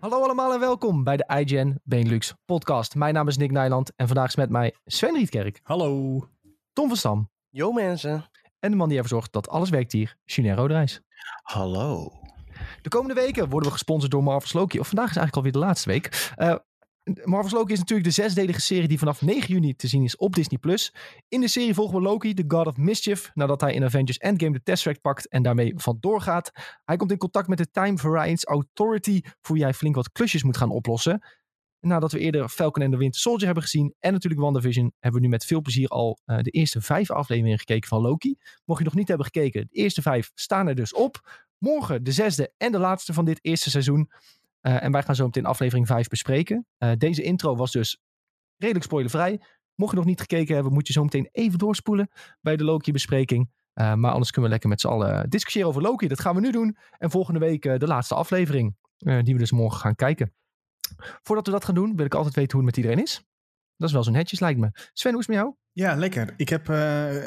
Hallo allemaal en welkom bij de iGen Benelux podcast. Mijn naam is Nick Nijland en vandaag is met mij Sven Rietkerk, Hallo. Tom van Stam Yo mensen. en de man die ervoor zorgt dat alles werkt hier, Julien Roderijs. Hallo. De komende weken worden we gesponsord door Marvel's Loki. Of vandaag is eigenlijk alweer de laatste week. Uh, Marvel's Loki is natuurlijk de zesdelige serie die vanaf 9 juni te zien is op Disney+. In de serie volgen we Loki, de God of Mischief, nadat hij in Avengers Endgame de Tesseract pakt en daarmee vandoor gaat. Hij komt in contact met de Time Variance Authority, voor hij flink wat klusjes moet gaan oplossen. Nadat we eerder Falcon en de Winter Soldier hebben gezien en natuurlijk WandaVision, hebben we nu met veel plezier al uh, de eerste vijf afleveringen gekeken van Loki. Mocht je nog niet hebben gekeken, de eerste vijf staan er dus op. Morgen de zesde en de laatste van dit eerste seizoen. Uh, en wij gaan zo meteen aflevering 5 bespreken. Uh, deze intro was dus redelijk spoilervrij. Mocht je nog niet gekeken hebben, moet je zo meteen even doorspoelen bij de Loki-bespreking. Uh, maar anders kunnen we lekker met z'n allen discussiëren over Loki. Dat gaan we nu doen. En volgende week de laatste aflevering, die we dus morgen gaan kijken. Voordat we dat gaan doen, wil ik altijd weten hoe het met iedereen is. Dat is wel zo'n netjes, lijkt me. Sven, hoe is het met jou? Ja, lekker. Ik heb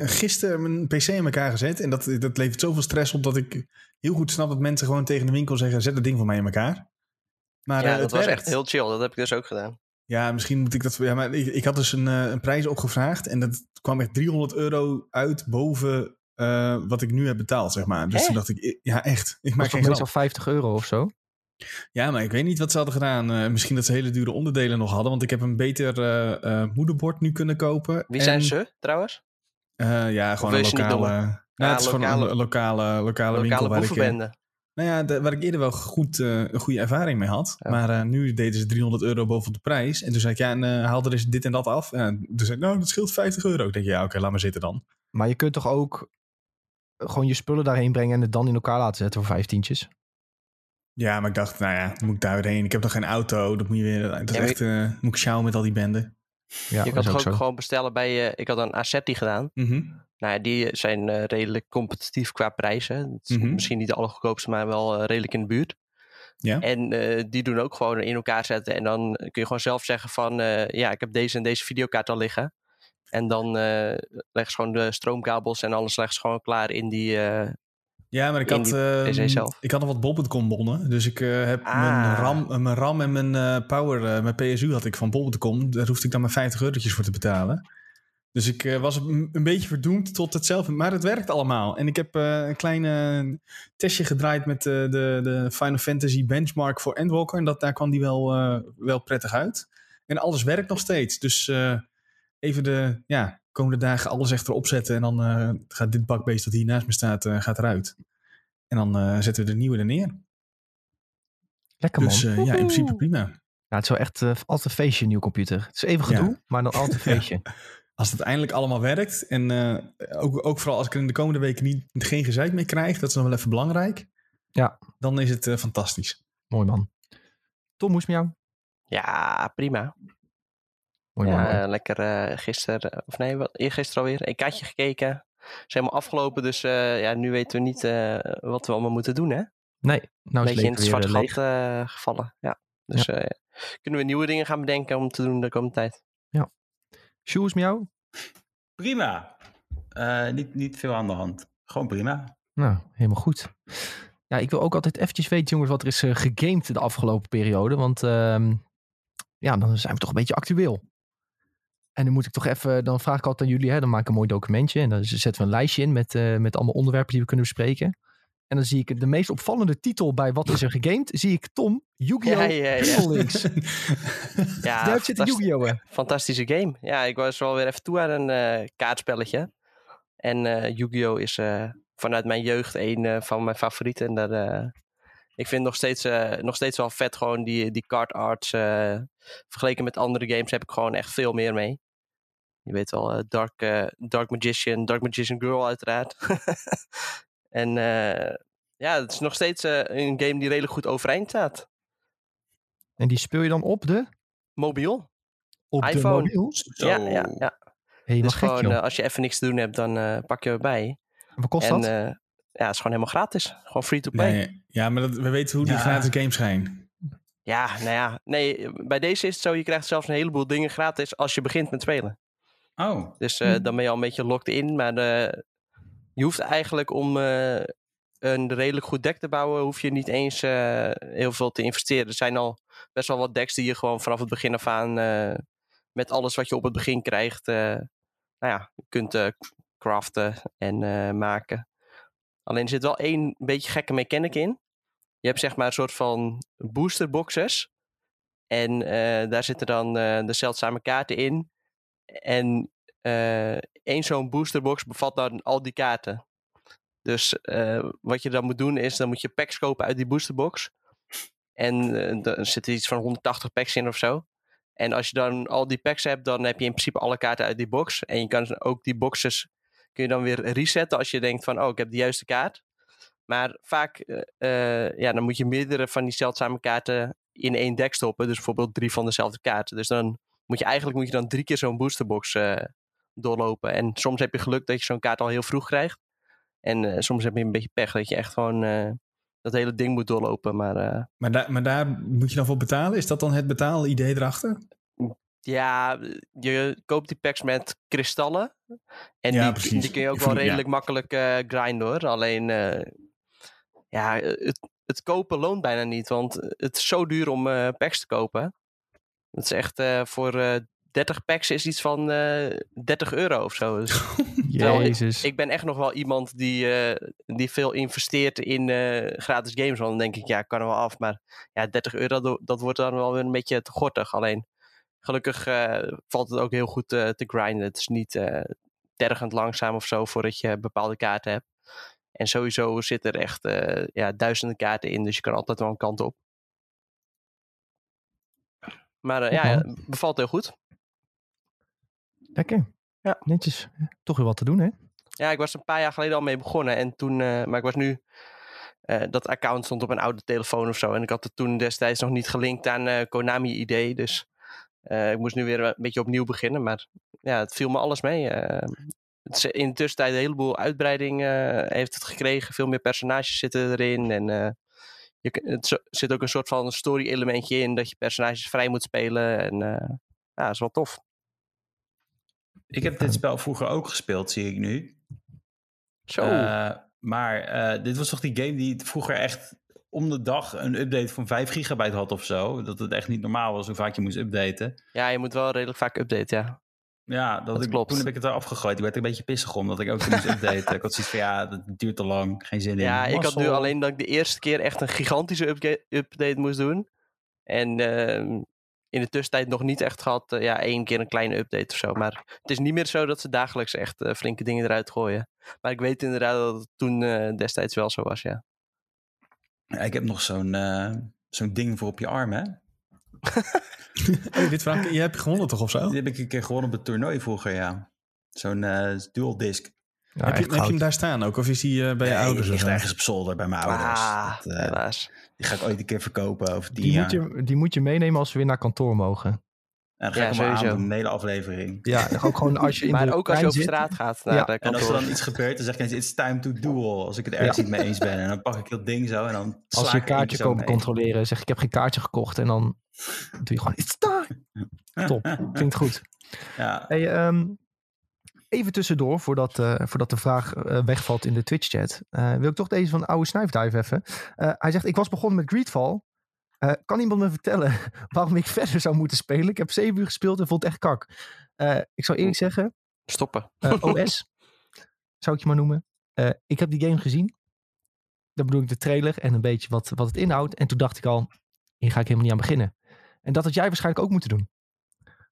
gisteren mijn PC in elkaar gezet. En dat, dat levert zoveel stress op dat ik heel goed snap dat mensen gewoon tegen de winkel zeggen: zet het ding voor mij in elkaar. Maar, ja, uh, dat was werkt. echt heel chill. Dat heb ik dus ook gedaan. Ja, misschien moet ik dat. Ja, maar ik, ik had dus een, uh, een prijs opgevraagd. En dat kwam echt 300 euro uit boven uh, wat ik nu heb betaald, zeg maar. Dus echt? toen dacht ik, ja, echt. Ik maak geen meestal 50 euro of zo. Ja, maar ik weet niet wat ze hadden gedaan. Uh, misschien dat ze hele dure onderdelen nog hadden. Want ik heb een beter moederbord nu kunnen kopen. Wie zijn ze trouwens? ja, gewoon een lokale. Ja, het is lokale, gewoon een lokale, lokale, lokale winkel waar ik. Nou ja, de, waar ik eerder wel goed, uh, een goede ervaring mee had. Ja. Maar uh, nu deden ze 300 euro boven de prijs. En toen zei ik, ja, en uh, haal er eens dit en dat af. En toen zei ik, nou, dat scheelt 50 euro. Ik denk, ja, oké, okay, laat maar zitten dan. Maar je kunt toch ook gewoon je spullen daarheen brengen en het dan in elkaar laten zetten voor vijftientjes? Ja, maar ik dacht, nou ja, moet ik daar weer heen? Ik heb nog geen auto. Dat moet je weer, dat is ja, echt, je... moet ik sjouwen met al die benden. Ja, je kan toch ook gewoon bestellen bij je. Ik had een Assetti gedaan. Mm -hmm. Nou, die zijn uh, redelijk competitief qua prijzen. Het is mm -hmm. Misschien niet de allergoedkoopste, maar wel uh, redelijk in de buurt. Ja. En uh, die doen ook gewoon in elkaar zetten. En dan kun je gewoon zelf zeggen van... ja, ik heb deze en deze videokaart al liggen. En dan leg ze gewoon de stroomkabels en alles leg ze gewoon klaar in die... ja, maar ik had, uh, ik had nog wat bol.com bonnen. Dus ik heb ah. mijn, RAM, mijn RAM en mijn power, mijn PSU had ik van bol.com. Daar hoefde ik dan maar 50 eurotjes voor te betalen. Dus ik uh, was een, een, beetje verdoemd tot hetzelfde. Maar het werkt allemaal. En ik heb uh, een klein uh, testje gedraaid met de, de Final Fantasy benchmark voor Endwalker. En dat, daar kwam die wel, wel prettig uit. En alles werkt nog steeds. Dus even de ja, komende dagen alles echt erop zetten. En dan gaat dit bakbeest dat hier naast me staat, gaat eruit. En dan zetten we de nieuwe er neer. Lekker man. Dus ja, in principe prima. Ja, het is wel echt altijd een feestje, een nieuw computer. Het is even gedoe, ja. maar dan altijd een feestje. Ja als het eindelijk allemaal werkt. En uh, ook, ook vooral als ik er in de komende weken niet, geen gezeik mee krijg. Dat is nog wel even belangrijk. Ja. Dan is het uh, fantastisch. Mooi man. Tom, hoe is het met jou? Ja, prima. Mooi ja, man. Uh, lekker gisteren, of nee, eergisteren alweer. Een kaartje gekeken. Is helemaal afgelopen, dus ja, nu weten we niet wat we allemaal moeten doen, hè? Nee, nou is Beetje in het zwarte gat gevallen, ja. Dus ja. kunnen we nieuwe dingen gaan bedenken om te doen de komende tijd. Ja. Sjoe, is met jou? Prima. Uh, niet, niet veel aan de hand. Gewoon prima. Nou, helemaal goed. Ja, ik wil ook altijd eventjes weten, jongens, wat er is uh, gegamed de afgelopen periode. Want uh, ja, dan zijn we toch een beetje actueel. En dan moet ik toch even, dan vraag ik altijd aan jullie, hè, dan maak ik een mooi documentje. En dan zetten we een lijstje in met, uh, met allemaal onderwerpen die we kunnen bespreken. En dan zie ik de meest opvallende titel bij Wat is er gegamed? Zie ik Tom, Yu-Gi-Oh! Ja, ja, ja. links. ja, Daar zit Yu-Gi-Oh! Fantastische game. Ja, ik was wel weer even toe aan een uh, kaartspelletje. En uh, Yu-Gi-Oh! is uh, vanuit mijn jeugd een van mijn favorieten. En dat, ik vind nog steeds, nog steeds wel vet gewoon die, die card arts. vergeleken met andere games heb ik gewoon echt veel meer mee. Je weet wel, Dark, Dark Magician, Dark Magician Girl uiteraard. En uh, ja, het is nog steeds uh, een game die redelijk goed overeind staat. En die speel je dan op de? Mobiel. Op iPhone. de mobiel? Ja, ja, ja. Hey, dus gek, gewoon, uh, als je even niks te doen hebt, dan pak je erbij. Wat kost en, dat? ja, het is gewoon helemaal gratis. Gewoon free to play. Nee, ja, maar dat, we weten hoe die ja. gratis games zijn. Ja, nou ja. Nee, bij deze is het zo, je krijgt zelfs een heleboel dingen gratis als je begint met spelen. Oh. Dus uh, hm. dan ben je al een beetje locked in, maar de, je hoeft eigenlijk om uh, een redelijk goed deck te bouwen, hoef je niet eens heel veel te investeren. Er zijn al best wel wat decks die je gewoon vanaf het begin af aan met alles wat je op het begin krijgt, nou ja, kunt craften en maken. Alleen er zit wel één beetje gekke mechanic in. Je hebt zeg maar een soort van booster boxes. En daar zitten dan de zeldzame kaarten in. En één zo'n boosterbox bevat dan al die kaarten. Dus wat je dan moet doen is, dan moet je packs kopen uit die boosterbox. En er zitten iets van 180 packs in of zo. En als je dan al die packs hebt, dan heb je in principe alle kaarten uit die box. En je kan ook die boxes kun je dan weer resetten als je denkt van, oh, ik heb de juiste kaart. Maar vaak, uh, ja, dan moet je meerdere van die zeldzame kaarten in één deck stoppen. Dus bijvoorbeeld drie van dezelfde kaarten. Dus dan moet je eigenlijk moet je dan drie keer zo'n boosterbox uh, doorlopen. En soms heb je geluk dat je zo'n kaart al heel vroeg krijgt. En uh, soms heb je een beetje pech dat je echt gewoon dat hele ding moet doorlopen. Maar, maar, da maar daar moet je dan voor betalen? Is dat dan het betaalidee erachter? Ja, je koopt die packs met kristallen. En ja, die, die, kun je ook wel redelijk makkelijk grinden hoor. Alleen, ja, het, het kopen loont bijna niet. Want het is zo duur om packs te kopen. Het is echt voor 30 packs is iets van 30 euro of zo. Dus, Jezus. Ik, ik, ben echt nog wel iemand die, die veel investeert in gratis games. Want dan denk ik, ja, kan er wel af. Maar ja, 30 euro, dat wordt dan wel weer een beetje te gortig. Alleen gelukkig uh, valt het ook heel goed uh, te grinden. Het is niet uh, tergend langzaam of zo voordat je bepaalde kaarten hebt. En sowieso zit er echt ja, duizenden kaarten in, dus je kan altijd wel een kant op. Maar ja, ja, bevalt heel goed. Lekker. Ja. Netjes. Toch weer wat te doen, hè? Ja, ik was een paar jaar geleden al mee begonnen. En toen, maar ik was nu dat account stond op een oude telefoon of zo. En ik had het toen destijds nog niet gelinkt aan uh, Konami ID. Dus ik moest nu weer een beetje opnieuw beginnen, maar ja, het viel me alles mee. Het in de tussentijd een heleboel uitbreiding heeft het gekregen. Veel meer personages zitten erin. En je, het zit ook een soort van story elementje in dat je personages vrij moet spelen. En ja, dat is wel tof. Ik heb dit spel vroeger ook gespeeld, zie ik nu. Zo. maar dit was toch die game die vroeger echt om de dag een update van 5 gigabyte had of zo. Dat het echt niet normaal was hoe vaak je moest updaten. Ja, je moet wel redelijk vaak updaten, ja. Ja, dat, ik, klopt. toen heb ik het eraf gegooid. Ik werd een beetje pissig om dat ik ook moest updaten. ik had zoiets van, ja, dat duurt te lang, geen zin in. Ja, ik had nu alleen dat ik de eerste keer echt een gigantische update moest doen. En uh, in de tussentijd nog niet echt gehad, uh, ja, één keer een kleine update of zo. Maar het is niet meer zo dat ze dagelijks echt uh, flinke dingen eruit gooien. Maar ik weet inderdaad dat het toen eh, destijds wel zo was, ja. Ik heb nog zo'n uh, zo'n ding voor op je arm, hè? oh, dit vraag, je hebt gewonnen toch of zo? Die heb ik een keer gewonnen op het toernooi vroeger, ja. Zo'n uh, dual disc. Ja, heb, je, heb, je, hem daar staan ook? Of is die uh, bij je ouders? Die ligt ergens op zolder bij mijn ouders. Ah, dat, helaas. Die ga ik ooit een keer verkopen over die Moet je, die moet je meenemen als we weer naar kantoor mogen. En dan ga ik ja, hem aan een hele aflevering. Ja, ook gewoon als je in Maar ook als je op straat gaat naar ja. de En als er dan iets gebeurt, dan zeg ik it's time to duel. Als ik het ergens niet mee eens ben. En dan pak ik dat ding zo en dan Als je een kaartje komen controleren, zeg ik heb geen kaartje gekocht. En dan doe je gewoon it's time. Top, klinkt goed. Ja. Hey, um, even tussendoor, voordat, uh, voordat de vraag uh, wegvalt in de Twitch-chat. Uh, wil ik toch deze van oude Snuifduif even. hij zegt, ik was begonnen met Greedfall. Kan iemand me vertellen waarom ik verder zou moeten spelen? Ik heb zeven uur gespeeld en vond het echt kak. Ik zou eerlijk zeggen... Stoppen. OS, zou ik je maar noemen. ik heb die game gezien. Dan bedoel ik de trailer en een beetje wat, wat het inhoudt. En toen dacht ik al, hier ga ik helemaal niet aan beginnen. En dat had jij waarschijnlijk ook moeten doen.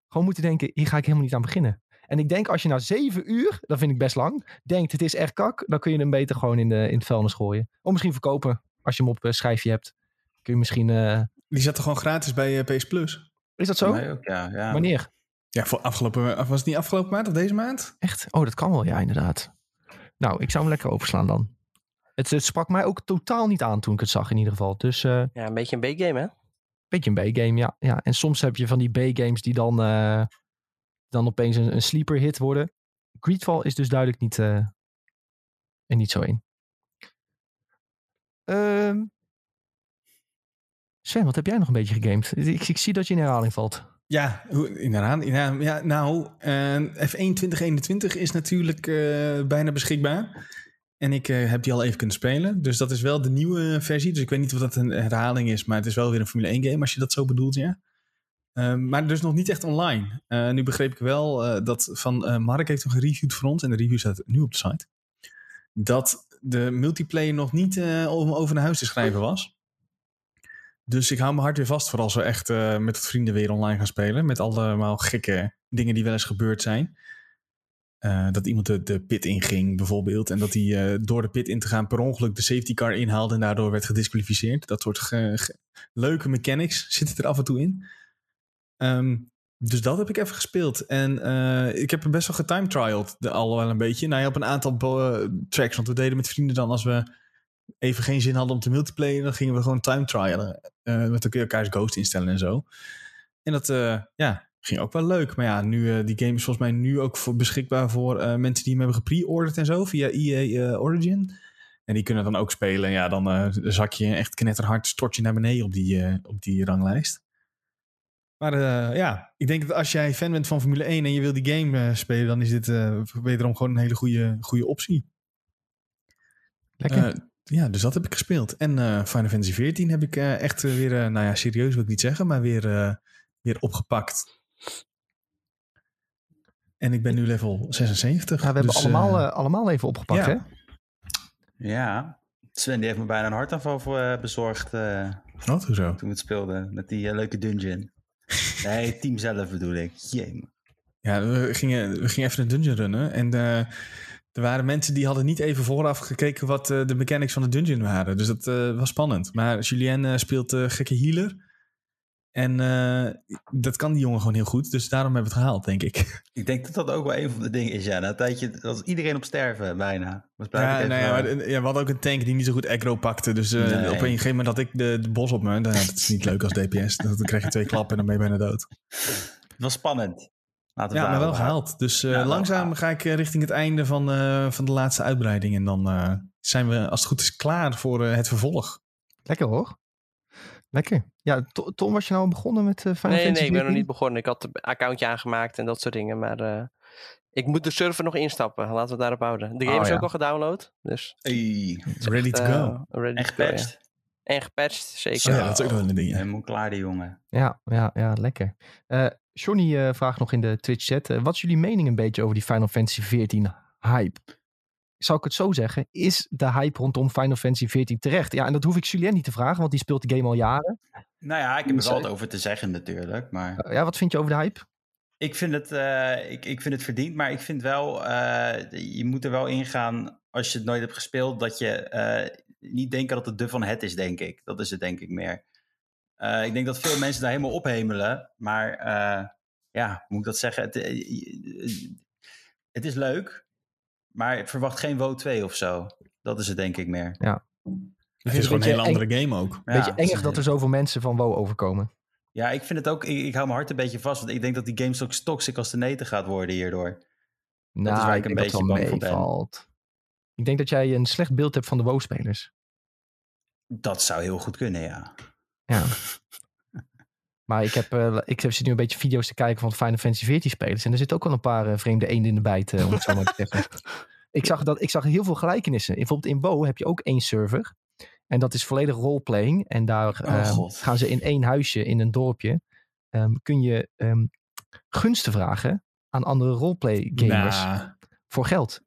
Gewoon moeten denken, hier ga ik helemaal niet aan beginnen. En ik denk als je na zeven uur, dat vind ik best lang, denkt het is echt kak, dan kun je hem beter gewoon in, de, in het vuilnis gooien. Of misschien verkopen, als je hem op schijfje hebt kun je misschien... Uh... Die zat er gewoon gratis bij uh, PS Plus. Is dat zo? ook, ja, ja. Wanneer? Ja, voor afgelopen, was het niet afgelopen maand of deze maand? Echt? Oh, dat kan wel, ja, inderdaad. Nou, ik zou hem lekker overslaan dan. Het, het sprak mij ook totaal niet aan toen ik het zag in ieder geval. Dus, uh, ja, een beetje een B-game hè? Beetje een B-game, ja. ja. En soms heb je van die B-games die dan, uh, dan opeens een, een, sleeper hit worden. Greedfall is dus duidelijk niet, uh, er niet zo één. Ehm Sven, wat heb jij nog een beetje gegamed? Ik, ik zie dat je in herhaling valt. Ja, in herhaling. Ja, nou, uh, F1 2021 is natuurlijk uh, bijna beschikbaar. En ik heb die al even kunnen spelen. Dus dat is wel de nieuwe versie. Dus ik weet niet of dat een herhaling is. Maar het is wel weer een Formule 1 game als je dat zo bedoelt, ja. Ehm, maar dus nog niet echt online. nu begreep ik wel dat van Mark heeft hem gereviewd voor ons. En de review staat nu op de site. Dat de multiplayer nog niet om over naar huis te schrijven was. Dus ik hou mijn hart weer vast voor als we echt met vrienden weer online gaan spelen. Met allemaal gekke dingen die wel eens gebeurd zijn. Dat iemand de, de pit inging bijvoorbeeld. En dat hij door de pit in te gaan per ongeluk de safety car inhaalde en daardoor werd gedisqualificeerd. Dat soort leuke mechanics zitten er af en toe in. Um, dus dat heb ik even gespeeld. En ik heb best wel getime-trialed al wel een beetje. Nou ja, op een aantal tracks. Want we deden met vrienden dan als we even geen zin hadden om te multiplayer, dan gingen we gewoon time trialen. Uh, met elkaars ghost instellen en zo. En dat ja, ging ook wel leuk. Maar ja, nu, die game is volgens mij nu ook voor, beschikbaar voor mensen die hem hebben gepre-orderd en zo via EA Origin. En die kunnen dan ook spelen. Ja, dan zak je echt knetterhard, stort je naar beneden op die, op die ranglijst. Maar ja, ik denk dat als jij fan bent van Formule 1 en je wil die game spelen, dan is dit wederom gewoon een hele goede, goede optie. Lekker ja, dus dat heb ik gespeeld. En uh, Final Fantasy XIV heb ik uh, echt uh, weer, nou ja, serieus wil ik niet zeggen, maar weer, weer opgepakt. En ik ben nu level 76. Ja, we dus, hebben allemaal, allemaal even opgepakt, ja. hè? Ja, Sven die heeft me bijna een hartaanval voor, bezorgd. Wat, hoezo? Toen we het speelden, met die leuke dungeon. Nee, team zelf bedoel ik. Jee. Ja, we gingen, we gingen even een dungeon runnen en er waren mensen die hadden niet even vooraf gekeken wat uh, de mechanics van de dungeon waren. Dus dat uh, was spannend. Maar Julien speelt gekke healer. En dat kan die jongen gewoon heel goed. Dus daarom hebben we het gehaald, denk ik. Ik denk dat dat ook wel een van de dingen is. Ja, na een tijdje was iedereen op sterven bijna. Was ja, nou ja, maar, ja, we hadden ook een tank die niet zo goed aggro pakte. Dus nee. op een gegeven moment had ik de, de bos op me. Dat is niet leuk als DPS. Dan krijg je twee klappen en dan ben je bijna dood. Het was spannend ja, maar wel gehaald. Dus uh, langzaam ga ik richting het einde van, uh, van de laatste uitbreiding. En dan uh, zijn we, als het goed is, klaar voor het vervolg. Lekker hoor. Lekker. Ja, Tom, was je nou begonnen met Final nee, Fantasy? Nee, ik ben nog niet begonnen. Ik had een accountje aangemaakt en dat soort dingen. Maar ik moet de server nog instappen. Laten we het daarop houden. De game oh, is ja. ook al gedownload. Dus hey, ready to go. Ready en gepatcht. En gepatcht, zeker. Ja, dat is ook wel een ding. Helemaal klaar, die jongen. Ja, ja, ja lekker. Johnny uh, vraagt nog in de Twitch-chat. Uh, wat is jullie mening een beetje over die Final Fantasy XIV hype? Zou ik het zo zeggen? Is de hype rondom Final Fantasy XIV terecht? Ja, en dat hoef ik Julien niet te vragen, want die speelt de game al jaren. Nou ja, ik heb er wel wat over te zeggen natuurlijk. Maar... Uh, ja, wat vind je over de hype? Ik vind het, ik, ik vind het verdiend, maar ik vind wel, je moet er wel ingaan als je het nooit hebt gespeeld, dat je niet denken dat het de van het is, denk ik. Dat is het denk ik meer. Ik denk dat veel mensen daar helemaal ophemelen. Maar ja, moet ik dat zeggen? Het, het is leuk, maar verwacht geen WoW 2 of zo. Dat is het denk ik meer. Ja. Het is gewoon een hele andere game ook. Een beetje ja, engig dat er zoveel mensen van WoW overkomen. Ja, ik vind het ook... Ik, ik, hou mijn hart een beetje vast. Want ik denk dat die game ook toxic als de neten gaat worden hierdoor. Nou, dat is waar ik, ik een beetje bang voor ben. Ik denk dat jij een slecht beeld hebt van de WoW-spelers. Dat zou heel goed kunnen, ja. Ja. Maar ik heb, uh, ik zit nu een beetje video's te kijken van Final Fantasy 14 spelers. En er zitten ook wel een paar uh, vreemde eenden in de bijt, uh, om het zo maar te zeggen. ik, zag dat, ik zag heel veel gelijkenissen. Bijvoorbeeld in WoW heb je ook één server. En dat is volledig roleplaying. En daar oh, gaan ze in één huisje in een dorpje. Um, kun je um, gunsten vragen aan andere roleplay gamers nah. voor geld.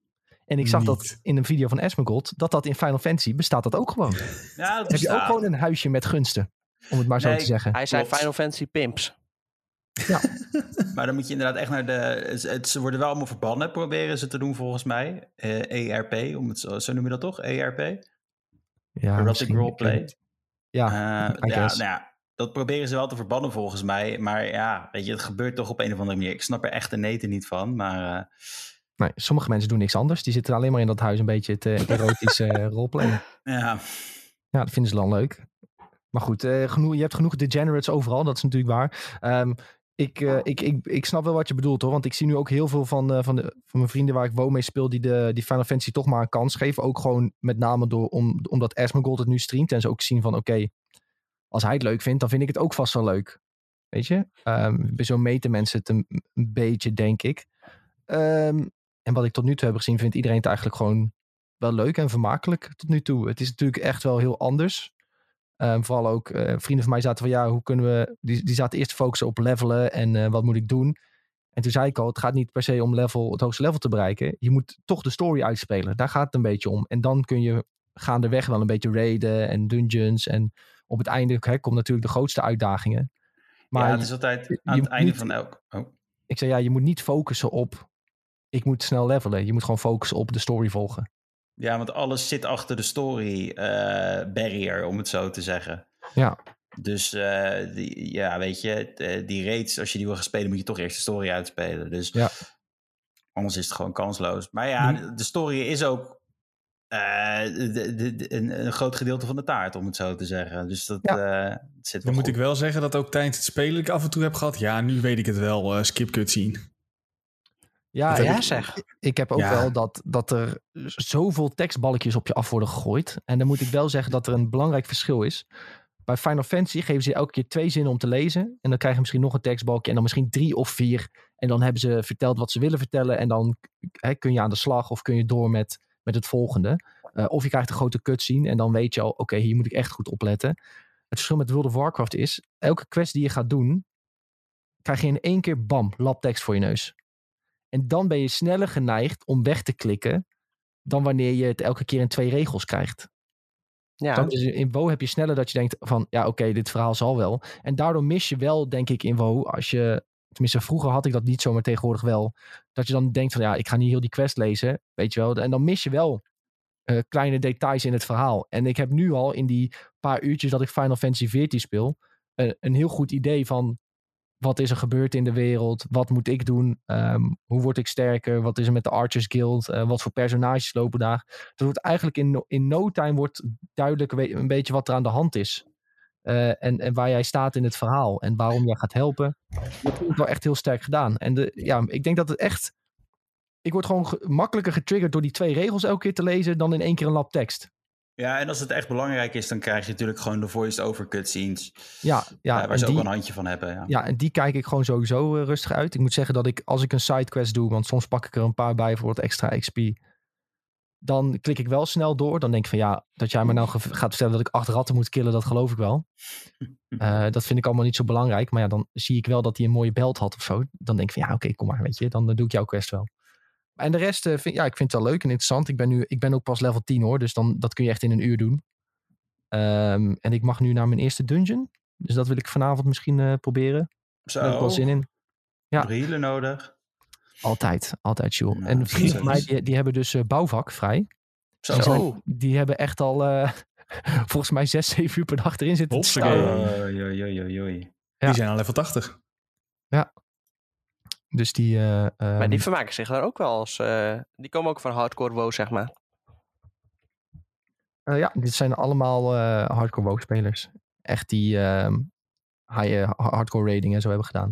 En ik zag Niet. dat in een video van Esmagod, dat dat in Final Fantasy bestaat dat ook gewoon. Ja, dat heb je ook gewoon een huisje met gunsten. Om het maar nee, zo te zeggen. Hij zei Final Fantasy Pimps. Ja. maar dan moet je inderdaad echt naar de... Het, ze worden wel allemaal verbannen, proberen ze te doen volgens mij. Uh, ERP, om het zo, zo noem je dat toch? ERP? Ja, Erotic Roleplay. Ja, uh, ja, nou ja, dat proberen ze wel te verbannen volgens mij. Maar ja, weet je, het gebeurt toch op een of andere manier. Ik snap er echt de neten niet van, maar... Uh, Nee, sommige mensen doen niks anders. Die zitten alleen maar in dat huis een beetje te erotisch uh, roleplayen. Ja. Ja, dat vinden ze dan leuk. Maar goed, uh, genoeg, je hebt genoeg degenerates overal. Dat is natuurlijk waar. Um, ik, uh, ik, ik, ik snap wel wat je bedoelt hoor. Want ik zie nu ook heel veel van, uh, van, de, van mijn vrienden waar ik WoW mee speel. Die, de, die Final Fantasy toch maar een kans geven. Ook gewoon met name door, om, omdat Asmongold het nu streamt. En ze ook zien van oké, als hij het leuk vindt, dan vind ik het ook vast wel leuk. Weet je? Um, bij zo meten mensen het een, beetje, denk ik. Um, en wat ik tot nu toe heb gezien, vindt iedereen het eigenlijk gewoon wel leuk en vermakelijk tot nu toe. Het is natuurlijk echt wel heel anders. Um, vooral ook uh, vrienden van mij zaten van ja, hoe kunnen we. Die, die zaten eerst te focussen op levelen en uh, wat moet ik doen. En toen zei ik al, het gaat niet per se om level, het hoogste level te bereiken. Je moet toch de story uitspelen. Daar gaat het een beetje om. En dan kun je gaandeweg wel een beetje raiden en dungeons. En op het einde hè, komt natuurlijk de grootste uitdagingen. Maar ja, het is altijd aan het einde van elk. Oh. Ik zei ja, je moet niet focussen op. Ik moet snel levelen. Je moet gewoon focussen op de story volgen. Ja, want alles zit achter de story uh, barrier, om het zo te zeggen. Ja. Dus uh, die, ja, weet je, die raids, als je die wil gaan spelen, moet je toch eerst de story uitspelen. Dus ja. anders is het gewoon kansloos. Maar ja, de story is ook uh, de, de, een, een, groot gedeelte van de taart, om het zo te zeggen. Dus dat ja. uh, zit Dan moet ik wel zeggen dat ook tijdens het spelen ik af en toe heb gehad. Ja, nu weet ik het wel. Uh, skip cutscene. Ja, ja ik, zeg. Ik heb ook wel dat, dat er zoveel tekstballetjes op je af worden gegooid. En dan moet ik wel zeggen dat er een belangrijk verschil is. Bij Final Fantasy geven ze elke keer twee zinnen om te lezen. En dan krijg je misschien nog een tekstbalkje. En dan misschien drie of vier. En dan hebben ze verteld wat ze willen vertellen. En dan hè, kun je aan de slag of kun je door met, met het volgende. Uh, of je krijgt een grote cutscene. En dan weet je al, oké, hier moet ik echt goed opletten. Het verschil met World of Warcraft is, elke quest die je gaat doen, krijg je in één keer bam, labtekst voor je neus. En dan ben je sneller geneigd om weg te klikken dan wanneer je het elke keer in twee regels krijgt. Ja. Dan is in WoW heb je sneller dat je denkt van, ja oké, dit verhaal zal wel. En daardoor mis je wel, denk ik, in WoW, als je, tenminste vroeger had ik dat niet zo, maar tegenwoordig wel, dat je dan denkt van, ja, ik ga niet heel die quest lezen, weet je wel. En dan mis je wel uh, kleine details in het verhaal. En ik heb nu al in die paar uurtjes dat ik Final Fantasy XIV speel, uh, een heel goed idee van wat is er gebeurd in de wereld? Wat moet ik doen? Um, hoe word ik sterker? Wat is er met de Archers Guild? Uh, wat voor personages lopen daar? Dat wordt eigenlijk in, in no time wordt duidelijk een beetje wat er aan de hand is. Uh, en, en waar jij staat in het verhaal. En waarom jij gaat helpen. Dat ik wel echt heel sterk gedaan. En de, ja, ik denk dat het echt... Ik word gewoon makkelijker getriggerd door die twee regels elke keer te lezen... dan in één keer een lab tekst. Ja, en als het echt belangrijk is, dan krijg je natuurlijk gewoon de voice-over cutscenes. Ja, ja. Uh, waar ze ook een handje van hebben. Ja. ja, en die kijk ik gewoon sowieso uh, rustig uit. Ik moet zeggen dat ik, als ik een sidequest doe, want soms pak ik er een paar bij voor wat extra XP. Dan klik ik wel snel door. Dan denk ik van ja, dat jij me nou gaat vertellen dat ik acht ratten moet killen, dat geloof ik wel. Uh, dat vind ik allemaal niet zo belangrijk. Maar ja, dan zie ik wel dat hij een mooie belt had of zo. Dan denk ik van ja, oké, kom maar, weet je. Dan doe ik jouw quest wel. En de rest, uh, vind, ja, ik vind het wel leuk en interessant. Ik ben, nu, ik ben ook pas level 10 hoor, dus dan, dat kun je echt in een uur doen. Um, en ik mag nu naar mijn eerste dungeon. Dus dat wil ik vanavond misschien uh, proberen. Zo. Daar heb ik wel zin in. Ja. Healen nodig. Altijd, altijd. Nou, en vrienden van mij, die, die, hebben dus uh, bouwvak vrij. Zo. Die, zijn, die hebben echt al volgens mij 6, 7 uur per dag erin zitten te staan. Ja. Die zijn al level 80. Ja, dus die... Uh, maar die vermaken zich daar ook wel als... Uh, die komen ook van hardcore WoW, zeg maar. Uh, ja, dit zijn allemaal hardcore WoW-spelers. Echt die ehm, high, hardcore rating en zo hebben gedaan.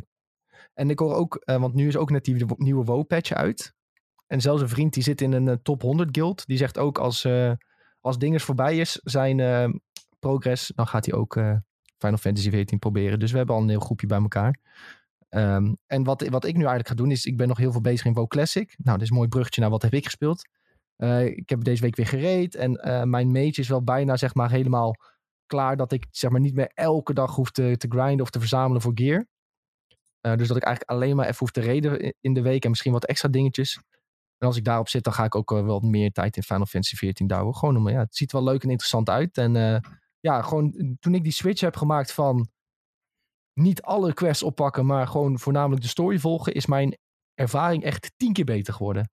En ik hoor ook, want nu is ook net die nieuwe WoW-patch uit. En zelfs een vriend die zit in een top 100 guild. Die zegt ook als, als dinges voorbij is, zijn progress, dan gaat hij ook Final Fantasy 14 proberen. Dus we hebben al een heel groepje bij elkaar. Um, en wat, wat ik nu eigenlijk ga doen is, ik ben nog heel veel bezig in WoW Classic. Nou, dit is een mooi bruggetje naar wat heb ik gespeeld. Uh, ik heb deze week weer gereed en uh, mijn mage is wel bijna zeg maar helemaal klaar dat ik zeg maar niet meer elke dag hoef te, te grinden of te verzamelen voor gear. Uh, dus dat ik eigenlijk alleen maar even hoef te reden in de week en misschien wat extra dingetjes. En als ik daarop zit, dan ga ik ook wel meer tijd in Final Fantasy 14 douwen. Gewoon om, ja, het ziet wel leuk en interessant uit. En ja, gewoon toen ik die switch heb gemaakt van niet alle quests oppakken, maar gewoon voornamelijk de story volgen, is mijn ervaring echt tien keer beter geworden.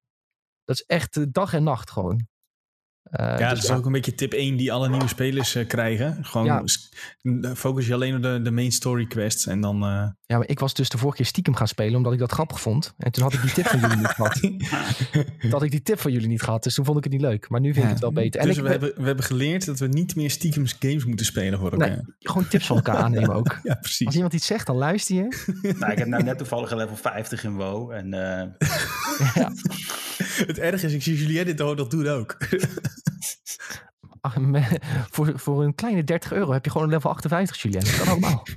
Dat is echt dag en nacht gewoon. Uh, ja, dus dat is ook een beetje tip 1 die alle nieuwe spelers uh, krijgen. Gewoon ja. focus je alleen op de, de main story quests en dan... Uh... Ja, maar ik was dus de vorige keer stiekem gaan spelen omdat ik dat grappig vond. En toen had ik die tip van jullie niet gehad. toen had ik die tip van jullie niet gehad, dus toen vond ik het niet leuk. Maar nu vind ja. ik het wel beter. Dus en we, hebben, we hebben geleerd dat we niet meer stiekem games moeten spelen voor elkaar. Nee, gewoon tips van elkaar aannemen ook. ja, precies. Als iemand iets zegt, dan luister je. nou, ik heb nou net toevallig een level 50 in WoW en... ja. Het erg is, ik zie Julien dit dat doen ook. Ach, voor, voor een kleine 30 euro heb je gewoon een level 58, Julien. Dat kan allemaal.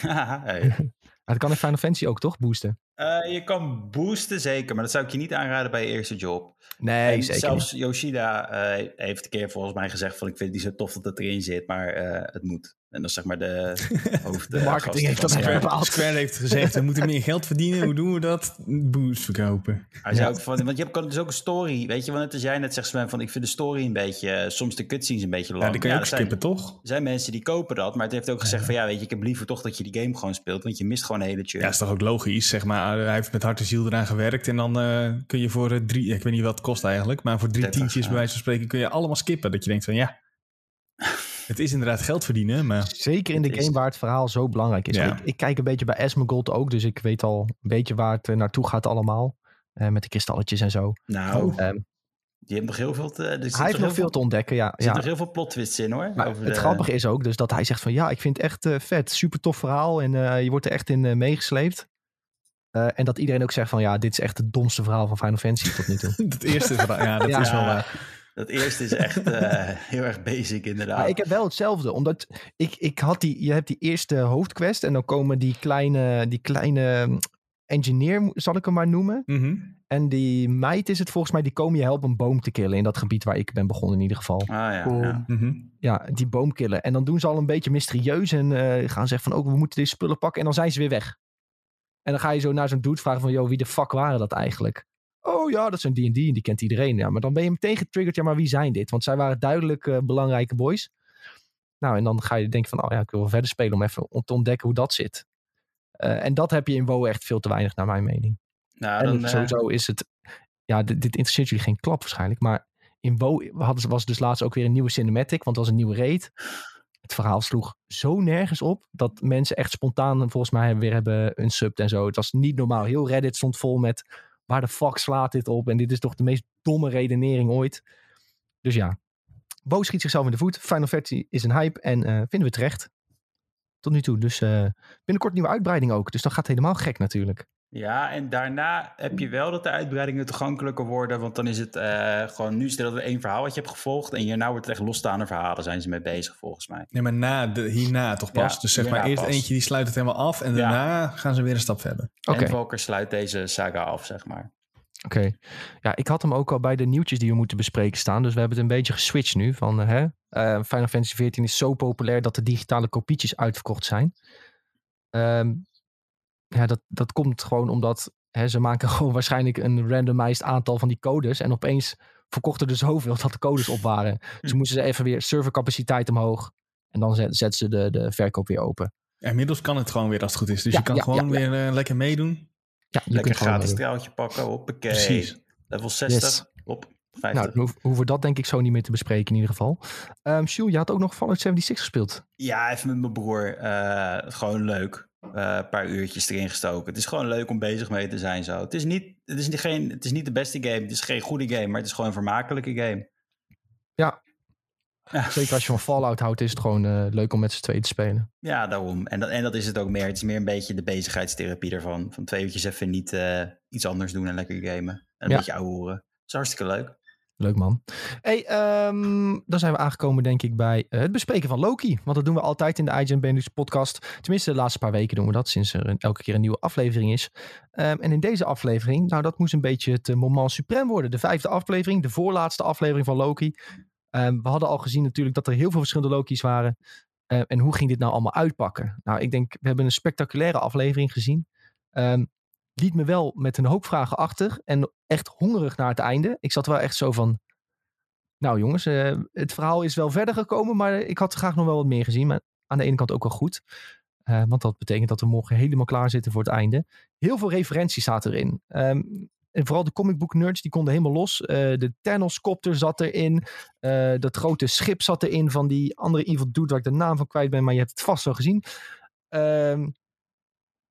hey. dat kan in Final Fantasy ook, toch? Boosten? Uh, je kan boosten, zeker. Maar dat zou ik je niet aanraden bij je eerste job. Nee, zeker Zelfs Yoshida uh, heeft een keer volgens mij gezegd van... ik vind het niet zo tof dat het erin zit, maar uh, het moet. En dat is zeg maar de hoofd... de marketing heeft dat Square, bepaald. Square heeft gezegd, we moeten meer geld verdienen. Hoe doen we dat? Boost verkopen. Hij zei ook van, want je hebt dus ook een story. Weet je, want net als jij net zegt, Sven, van ik vind de story een beetje... soms de cutscenes een beetje lang. Ja, die kun je ja, ook skippen, zijn, toch? Er zijn mensen die kopen dat, maar het heeft ook gezegd van... ja, weet je, ik heb liever toch dat je die game gewoon speelt, want je mist gewoon een hele tune. Ja, is toch ook logisch, zeg maar. Hij heeft met hart en ziel eraan gewerkt en dan uh, kun je voor uh, drie... Ik weet niet wat het kost eigenlijk, maar voor drie tientjes bij wijze van spreken kun je allemaal skippen. Dat je denkt van ja, het is inderdaad geld verdienen, maar... Zeker in de game waar het verhaal zo belangrijk is. Ja. Ik, ik, kijk een beetje bij Esmeralda ook, dus ik weet al een beetje waar het naartoe gaat allemaal. Uh, met de kristalletjes en zo. Nou, um, die heeft nog heel veel te... hij heeft nog veel te ontdekken, ja. Er zit nog heel veel plot twists in, hoor. Maar het de... grappige is ook dus dat hij zegt van... Ja, ik vind het echt uh, vet. Super tof verhaal. En uh, je wordt er echt in meegesleept. Uh, en dat iedereen ook zegt van ja, dit is echt het domste verhaal van Final Fantasy tot nu toe. het eerste verhaal, ja, dat ja, is wel waar. Dat eerste is echt uh, heel erg basic inderdaad. Maar ik heb wel hetzelfde, omdat ik, ik had die, je hebt die eerste hoofdquest en dan komen die kleine, die kleine engineer, zal ik hem maar noemen. Mm -hmm. En die meid is het volgens mij, die komen je helpen een boom te killen in dat gebied waar ik ben begonnen in ieder geval. Ah ja, Om, ja. Mm -hmm. ja. die boom killen. En dan doen ze al een beetje mysterieus en uh, gaan zeggen van ook, oh, we moeten deze spullen pakken en dan zijn ze weer weg. En dan ga je zo naar zo'n dude vragen van, joh, wie de fuck waren dat eigenlijk? Oh ja, dat zijn D&D en die kent iedereen. Ja, maar dan ben je meteen getriggerd, ja, maar wie zijn dit? Want zij waren duidelijk uh, belangrijke boys. Nou, en dan ga je denken van, oh ja, ik wil wel verder spelen om even te ontdekken hoe dat zit. Uh, en dat heb je in WoW echt veel te weinig, naar mijn mening. Nou, en dan, sowieso is het, ja, dit, dit interesseert jullie geen klap waarschijnlijk, maar in WoW hadden, was dus laatst ook weer een nieuwe cinematic, want het was een nieuwe raid. Het verhaal sloeg zo nergens op dat mensen echt spontaan volgens mij weer hebben een sub en zo. Het was niet normaal. Heel Reddit stond vol met waar de fuck slaat dit op? En dit is toch de meest domme redenering ooit. Dus ja, Bo schiet zichzelf in de voet. Final Fantasy is een hype en uh, vinden we terecht. Tot nu toe. Dus uh, binnenkort nieuwe uitbreiding ook. Dus dan gaat het helemaal gek natuurlijk. Ja, en daarna heb je wel dat de uitbreidingen toegankelijker worden. Want dan is het uh, gewoon, nu stel dat één verhaal wat je hebt gevolgd. En hierna wordt het echt losstaande verhalen, zijn ze mee bezig volgens mij. Nee, maar na de, hierna toch pas. Ja, dus zeg maar eerst pas. eentje die sluit het helemaal af. En daarna ja. gaan ze weer een stap verder. Okay. En Volker sluit deze saga af, zeg maar. Oké. Okay. Ja, ik had hem ook al bij de nieuwtjes die we moeten bespreken staan. Dus we hebben het een beetje geswitcht nu. Van, uh, hè? Uh, Final Fantasy XIV is zo populair dat de digitale kopietjes uitverkocht zijn. Um, ja, dat, dat komt gewoon omdat hè, ze maken gewoon waarschijnlijk een randomized aantal van die codes. En opeens verkochten er zoveel dat de codes op waren. Dus moesten ze even weer servercapaciteit omhoog. En dan zetten ze de, de verkoop weer open. Inmiddels kan het gewoon weer als het goed is. Dus ja, je kan ja, gewoon weer uh, lekker meedoen. Ja, lekker gratis straaltje pakken. Hoppakee. Precies. Level 60. Yes. Op. 50. Nou, dan hoeven we dat denk ik zo niet meer te bespreken in ieder geval. Um, Jules, je had ook nog Fallout 76 gespeeld. Ja, even met mijn broer. Uh, gewoon leuk. Uh, een paar uurtjes erin gestoken. Het is gewoon leuk om bezig mee te zijn zo. Het is niet, het is niet, geen, het is niet de beste game. Het is geen goede game, maar het is gewoon een vermakelijke game. Ja. Ja. Zeker als je van Fallout houdt, is het gewoon uh, leuk om met z'n tweeën te spelen. Ja, daarom. En dat, en dat is het ook meer. Het is meer een beetje de bezigheidstherapie ervan. Van twee uurtjes even niet uh, iets anders doen en lekker gamen. En een ja. beetje ouwe horen. Dat is hartstikke leuk. Leuk man. Hey, um, dan zijn we aangekomen denk ik bij uh, het bespreken van Loki. Want dat doen we altijd in de IGN Benelux podcast. Tenminste de laatste paar weken doen we dat. Sinds er een, elke keer een nieuwe aflevering is. Um, en in deze aflevering, nou dat moest een beetje het moment suprem worden. De vijfde aflevering, de voorlaatste aflevering van Loki. Um, we hadden al gezien natuurlijk dat er heel veel verschillende Loki's waren. Uh, en hoe ging dit nou allemaal uitpakken? Nou ik denk, we hebben een spectaculaire aflevering gezien. Um, liet me wel met een hoop vragen achter. En echt hongerig naar het einde. Ik zat wel echt zo van. Nou jongens, uh, het verhaal is wel verder gekomen. Maar ik had graag nog wel wat meer gezien. Maar aan de ene kant ook wel goed. Want dat betekent dat we morgen helemaal klaar zitten voor het einde. Heel veel referenties staat erin. Um, en vooral de comicbook nerds, die konden helemaal los. Uh, de Thanos-copter zat erin. dat grote schip zat erin van die andere evil dude waar ik de naam van kwijt ben. Maar je hebt het vast wel gezien. Ehm,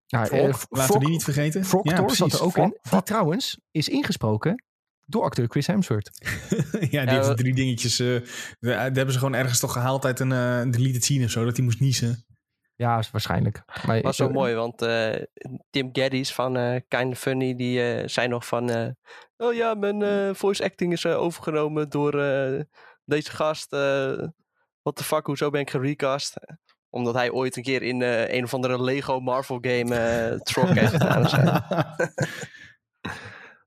nou, Frog, uh, laten we die niet vergeten. Frog ja, zat er ook Frog, in. Die trouwens is ingesproken door acteur Chris Hemsworth. ja, die uh, heeft drie dingetjes. Uh, die hebben ze gewoon ergens toch gehaald uit een uh, deleted scene of zo, dat hij moest niezen. Ja, waarschijnlijk. Maar was zo mooi, want Tim Geddes van uh, Kind Funny, die zei nog van... oh ja, mijn voice acting is overgenomen door deze gast. What the fuck, hoezo ben ik gerecast? Omdat hij ooit een keer in uh, een of andere Lego Marvel game uh, Trok heeft gedaan.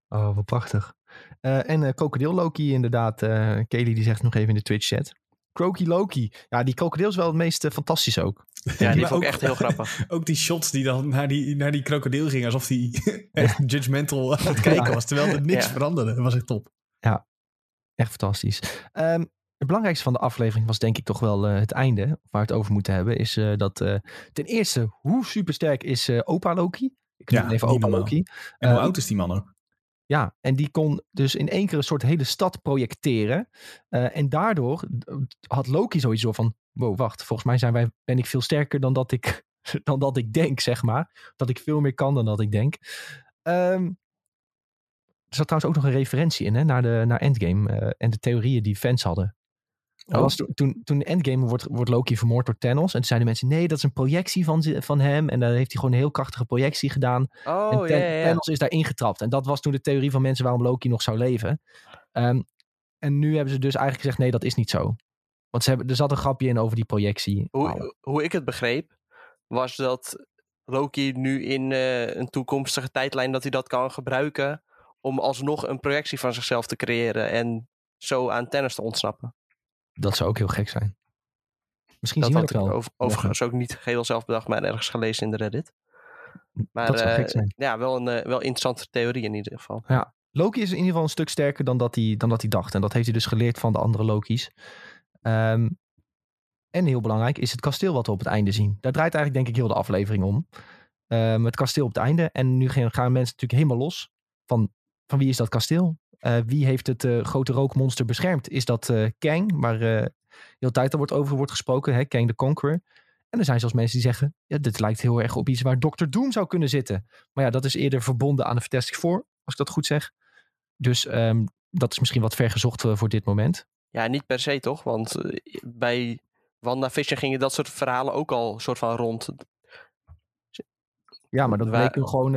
oh, wat prachtig. Uh, en uh, Krokodil Loki inderdaad. Uh, Kelly die zegt nog even in de Twitch chat. Croaky Loki. Ja, die krokodil is wel het meest fantastisch ook. Ja, die vond ik echt heel grappig. Ook die shots die dan naar die, naar die krokodil gingen. Alsof die echt judgmental aan het kijken was. Terwijl er niks veranderde. Dat was echt top. Ja, echt fantastisch. Um, het belangrijkste van de aflevering was denk ik toch wel uh, het einde. Waar we het over moeten hebben. Is uh, dat uh, ten eerste, hoe supersterk is opa Loki? Ik ja, even opa Loki. En hoe oud is die man ook? Ja, en die kon dus in één keer een soort hele stad projecteren. Uh, en daardoor had Loki sowieso van: wow, wacht, volgens mij zijn wij, ben ik veel sterker dan dat ik, dan dat ik denk, zeg maar. Dat ik veel meer kan dan dat ik denk. Um, er zat trouwens ook nog een referentie in hè, naar, de, naar Endgame uh, en de theorieën die fans hadden. Oh. Was toen, toen, Endgame wordt, wordt Loki vermoord door Thanos. En toen zeiden mensen, nee, dat is een projectie van, van hem. En dan heeft hij gewoon een heel krachtige projectie gedaan. Oh, en Ten, ja, ja. Thanos is daar ingetrapt. En dat was toen de theorie van mensen waarom Loki nog zou leven. Um, en nu hebben ze dus eigenlijk gezegd, nee, dat is niet zo. Want ze hebben, er zat een grapje in over die projectie. Hoe, hoe ik het begreep, was dat Loki nu in uh, een toekomstige tijdlijn... dat hij dat kan gebruiken om alsnog een projectie van zichzelf te creëren. En zo aan Thanos te ontsnappen. Dat zou ook heel gek zijn. Misschien dat zien we dat wel. Over, overigens ook niet geheel zelf bedacht, maar ergens gelezen in de Reddit. Maar dat zou gek zijn. ja, wel een uh, wel interessante theorie in ieder geval. Ja, Loki is in ieder geval een stuk sterker dan dat hij, dan dat hij dacht. En dat heeft hij dus geleerd van de andere Loki's. Um, en heel belangrijk is het kasteel wat we op het einde zien. Daar draait eigenlijk denk ik heel de aflevering om. Um, het kasteel op het einde. En nu gaan mensen natuurlijk helemaal los. Van, van wie is dat kasteel? Uh, wie heeft het uh, grote rookmonster beschermd? Is dat uh, Kang, waar de hele tijd al wordt over wordt gesproken, hè? Kang the Conqueror. En er zijn zelfs mensen die zeggen, ja, dit lijkt heel erg op iets waar Dr. Doom zou kunnen zitten. Maar ja, dat is eerder verbonden aan de Fantastic Four, als ik dat goed zeg. Dus um, dat is misschien wat ver gezocht voor dit moment. Ja, niet per se toch? Want bij WandaVision gingen dat soort verhalen ook al soort van rond. Ja, maar dat bleek gewoon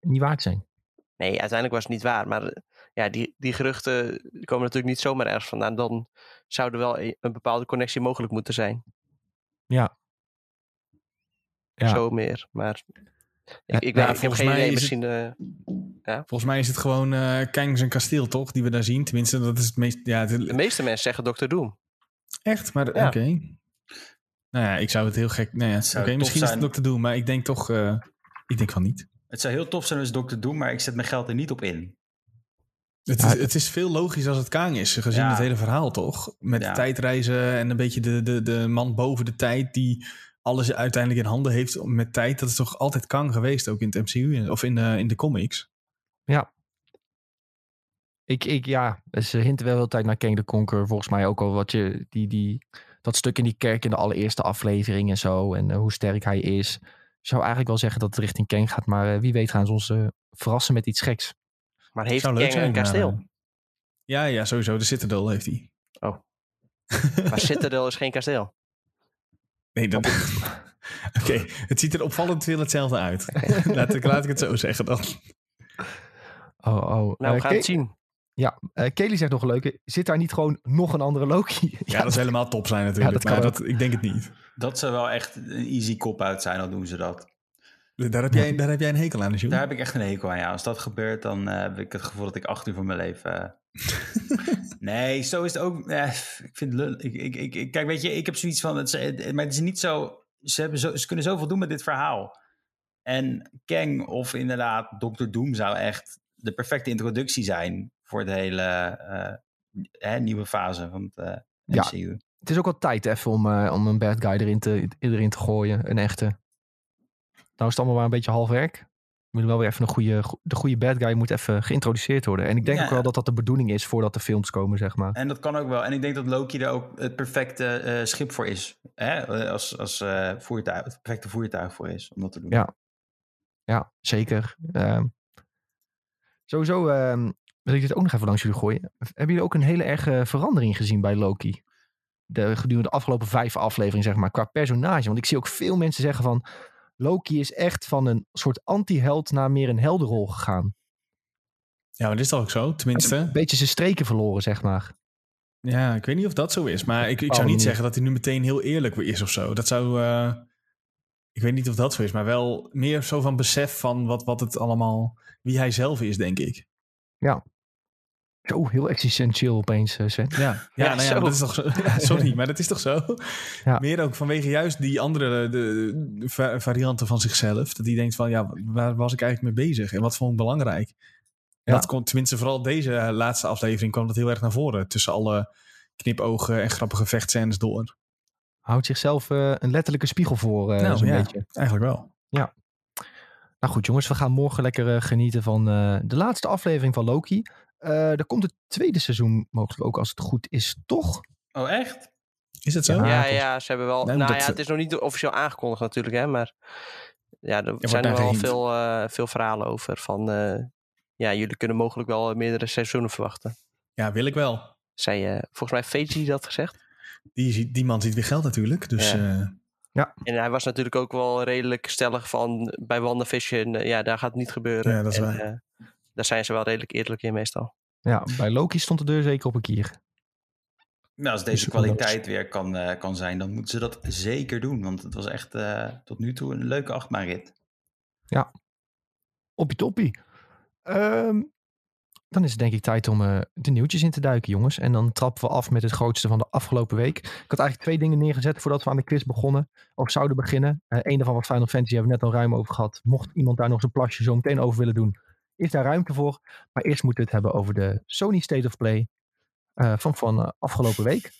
niet waard te zijn. Nee, uiteindelijk was het niet waar. Maar ja, die, die geruchten komen natuurlijk niet zomaar ergens vandaan. Dan zou er wel een, een bepaalde connectie mogelijk moeten zijn. Ja. ja. Zo meer. Maar ik, ik, ja, weet, ik heb geen idee. Misschien. Het, uh, ja? Volgens mij is het gewoon uh, Kang zijn kasteel, toch? Die we daar zien. Tenminste, dat is het meest. Ja, het... De meeste mensen zeggen Dr. Doom. Echt? Maar ja. oké. Okay. Nou ja, ik zou het heel gek. Nee, oké, okay, misschien zijn. is het Dr. Doom, maar ik denk toch. Uh, ik denk van niet. Het zou heel tof zijn als Dr. Doom, maar ik zet mijn geld er niet op in. Het is, het is veel logisch als het Kang is, gezien ja. het hele verhaal, toch? Met ja. tijdreizen en een beetje de, de, de man boven de tijd die alles uiteindelijk in handen heeft met tijd. Dat is toch altijd Kang geweest, ook in het MCU of in de, in de comics? Ja. Ik, ik, ja, ze hinten wel heel tijd naar King the Conqueror. Volgens mij ook al wat je, die, die, dat stuk in die kerk in de allereerste aflevering en zo. En uh, hoe sterk hij is. Ik zou eigenlijk wel zeggen dat het richting Kang gaat. Maar uh, wie weet gaan ze ons uh, verrassen met iets geks. Maar heeft Kang zijn, een kasteel? Uh, ja, ja, sowieso. De Citadel heeft hij. Oh. maar Citadel is geen kasteel. Nee, dat... Oké, okay. het ziet er opvallend veel hetzelfde uit. laat, ik, laat ik het zo zeggen dan. Oh, oh. Nou, we gaan het zien. Ja, uh, Kelly zegt nog een leuke. Zit daar niet gewoon nog een andere Loki? ja, ja, dat is helemaal top zijn natuurlijk. Ja, dat maar dat, ik denk het niet. Dat zou wel echt een easy kop uit zijn, al doen ze dat. Daar heb, jij, daar heb jij een hekel aan, Jules? Daar heb ik echt een hekel aan, ja. Als dat gebeurt, dan uh, heb ik het gevoel dat ik acht uur van mijn leven... Uh... nee, zo is het ook... ik vind het ik, ik, ik, Kijk, weet je, ik heb zoiets van... Het, maar het is niet zo ze, hebben zo... ze kunnen zoveel doen met dit verhaal. En Kang of inderdaad Dr. Doom zou echt de perfecte introductie zijn... voor de hele uh, hè, nieuwe fase van het MCU. Ja, het is ook wel tijd even om, om een bad guy erin te, erin te gooien. Een echte... Nou is het allemaal maar een beetje half werk. Moet wel weer even een goede, de goede bad guy moet even geïntroduceerd worden. En ik denk ja, ook wel dat dat de bedoeling is voordat de films komen, zeg maar. En dat kan ook wel. En ik denk dat Loki daar ook het perfecte uh, schip voor is. Hè? Als, als uh, voertuig, het perfecte voertuig voor is om dat te doen. Ja, ja zeker. Uh, sowieso ehm, wil ik dit ook nog even langs jullie gooien. Hebben jullie ook een hele erge verandering gezien bij Loki? De, gedurende de afgelopen vijf afleveringen, zeg maar, qua personage. Want ik zie ook veel mensen zeggen van Loki is echt van een soort anti-held naar meer een heldenrol gegaan. Ja, maar dat is toch ook zo, tenminste. Een beetje zijn streken verloren, zeg maar. Ja, ik weet niet of dat zo is. Maar ik, ik zou niet zeggen dat hij nu meteen heel eerlijk is of zo. Dat zou... Uh, ik weet niet of dat zo is, maar wel meer zo van besef van wat, wat het allemaal... Wie hij zelf is, denk ik. Ja. Zo, heel existentieel opeens, eh, Sven. Ja, ja, ja nou ja dat is toch zo. sorry, maar dat is toch zo? Meer ook vanwege juist die andere de, varianten van zichzelf. Dat hij denkt van, ja, waar was ik eigenlijk mee bezig? En wat vond ik belangrijk? En dat komt, tenminste vooral deze laatste aflevering kwam dat heel erg naar voren. Tussen alle knipogen en grappige vechtscènes door. Houdt zichzelf uh, een letterlijke spiegel voor, uh, nou, zo'n beetje. Eigenlijk wel. Ja. Nou goed jongens, we gaan morgen lekker genieten van de laatste aflevering van Loki. Uh, er komt het tweede seizoen mogelijk ook als het goed is, toch? Oh, echt? Is het zo? Ja, ja, ze hebben wel. Nou, nou ja, het is nog niet officieel aangekondigd natuurlijk, hè, maar ja, er zijn er wel veel, uh, veel verhalen over. Van uh, ja, jullie kunnen mogelijk wel meerdere seizoenen verwachten. Ja, wil ik wel. Zei volgens mij Feiji dat gezegd? Die, die man ziet weer geld natuurlijk, dus. Ja. ja. En hij was natuurlijk ook wel redelijk stellig van bij WandaVision, ja, daar gaat het niet gebeuren. Ja, dat is en, waar daar zijn ze wel redelijk eerlijk in meestal. Ja, bij Loki stond de deur zeker op een kier. Nou, als deze kwaliteit weer kan, uh, kan zijn, dan moeten ze dat zeker doen. Want het was echt uh, tot nu toe een leuke achtbaanrit. Ja, oppie toppie. Um, dan is het denk ik tijd om uh, de nieuwtjes in te duiken, jongens. En dan trappen we af met het grootste van de afgelopen week. Ik had eigenlijk twee dingen neergezet voordat we aan de quiz begonnen. Of zouden beginnen. Uh, Eén daarvan was Final Fantasy, hebben we net al ruim over gehad. Mocht iemand daar nog zijn plasje zo meteen over willen doen, is daar ruimte voor. Maar eerst moeten we het hebben over de Sony State of Play uh, van, van uh, afgelopen week.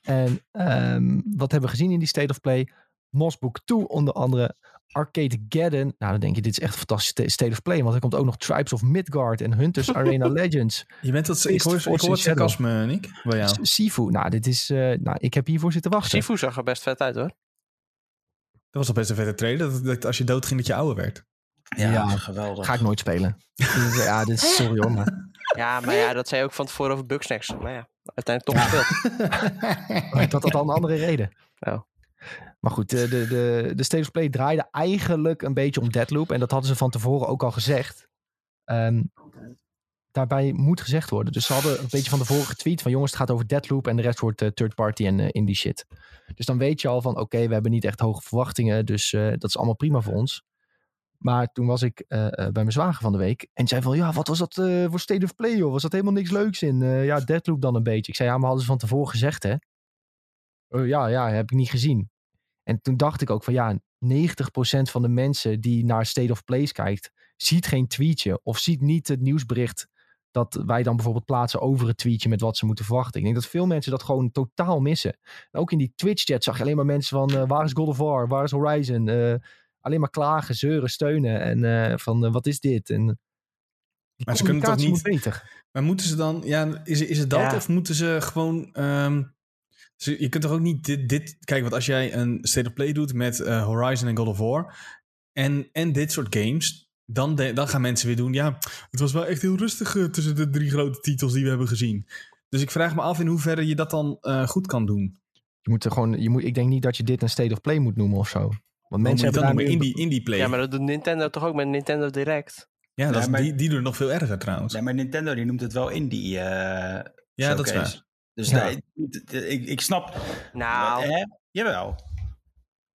En um, wat hebben we gezien in die State of Play? Mossbook 2 onder andere. Arcade Gaddon. Nou, dan denk je, dit is echt een fantastische State of Play. Want er komt ook nog Tribes of Midgard en Hunters Arena Legends. Je bent dat, ik hoor, ik hoor het sarcasme, Nick, bij jou. Sifu, nou, dit is, uh, nou, ik heb hiervoor zitten wachten. Sifu zag er best vet uit, hoor. Dat was al best een vette trailer, dat, dat als je dood ging dat je ouder werd. Ja, ja, geweldig. Ga ik nooit spelen. dus, ja, dit is sorry hoor, maar... Ja, maar ja, dat zei je ook van tevoren over Bugsnacks. Maar ja, uiteindelijk toch gespeeld. ik had dat al een andere reden. Oh. Maar goed, de, de, de, de State of Play draaide eigenlijk een beetje om Deadloop. En dat hadden ze van tevoren ook al gezegd. Um, daarbij moet gezegd worden. Dus ze hadden een beetje van tevoren getweet van jongens, het gaat over Deadloop en de rest wordt uh, third party en uh, indie shit. Dus dan weet je al van oké, we hebben niet echt hoge verwachtingen. Dus uh, dat is allemaal prima voor ons. Maar toen was ik uh, bij mijn zwager van de week. En zei van, ja, wat was dat uh, voor State of Play, joh? Was dat helemaal niks leuks in? Uh, ja, Deadloop dan een beetje. Ik zei, ja, maar hadden ze van tevoren gezegd, hè? ja, ja, heb ik niet gezien. En toen dacht ik ook van, ja, 90% van de mensen die naar State of Plays kijkt, ziet geen tweetje. Of ziet niet het nieuwsbericht dat wij dan bijvoorbeeld plaatsen over het tweetje met wat ze moeten verwachten. Ik denk dat veel mensen dat gewoon totaal missen. ook in die Twitch-chat zag je alleen maar mensen van, waar is God of War? Waar is Horizon? Alleen maar klagen, zeuren, steunen. En uh, van uh, wat is dit? En maar ze kunnen toch niet. Beter. Maar moeten ze dan, ja, is, is het dat? Ja. Of moeten ze gewoon. Um, je kunt toch ook niet dit, dit. Kijk, want als jij een State of Play doet met uh, Horizon en God of War. En, en dit soort games. Dan, de, dan gaan mensen weer doen. Ja, het was wel echt heel rustig tussen de drie grote titels die we hebben gezien. Dus ik vraag me af in hoeverre je dat dan goed kan doen. Je moet er gewoon, je moet, ik denk niet dat je dit een State of Play moet noemen of zo. Want mensen hebben dan in die indie play. Ja, maar dat doet Nintendo toch ook met Nintendo Direct. Ja, dat, maar, die, die doen nog veel erger trouwens. Ja, maar Nintendo die noemt het wel indie uh, Ja, dat is waar. Dus ja. ik, ik snap... Nou... Hè? Jawel.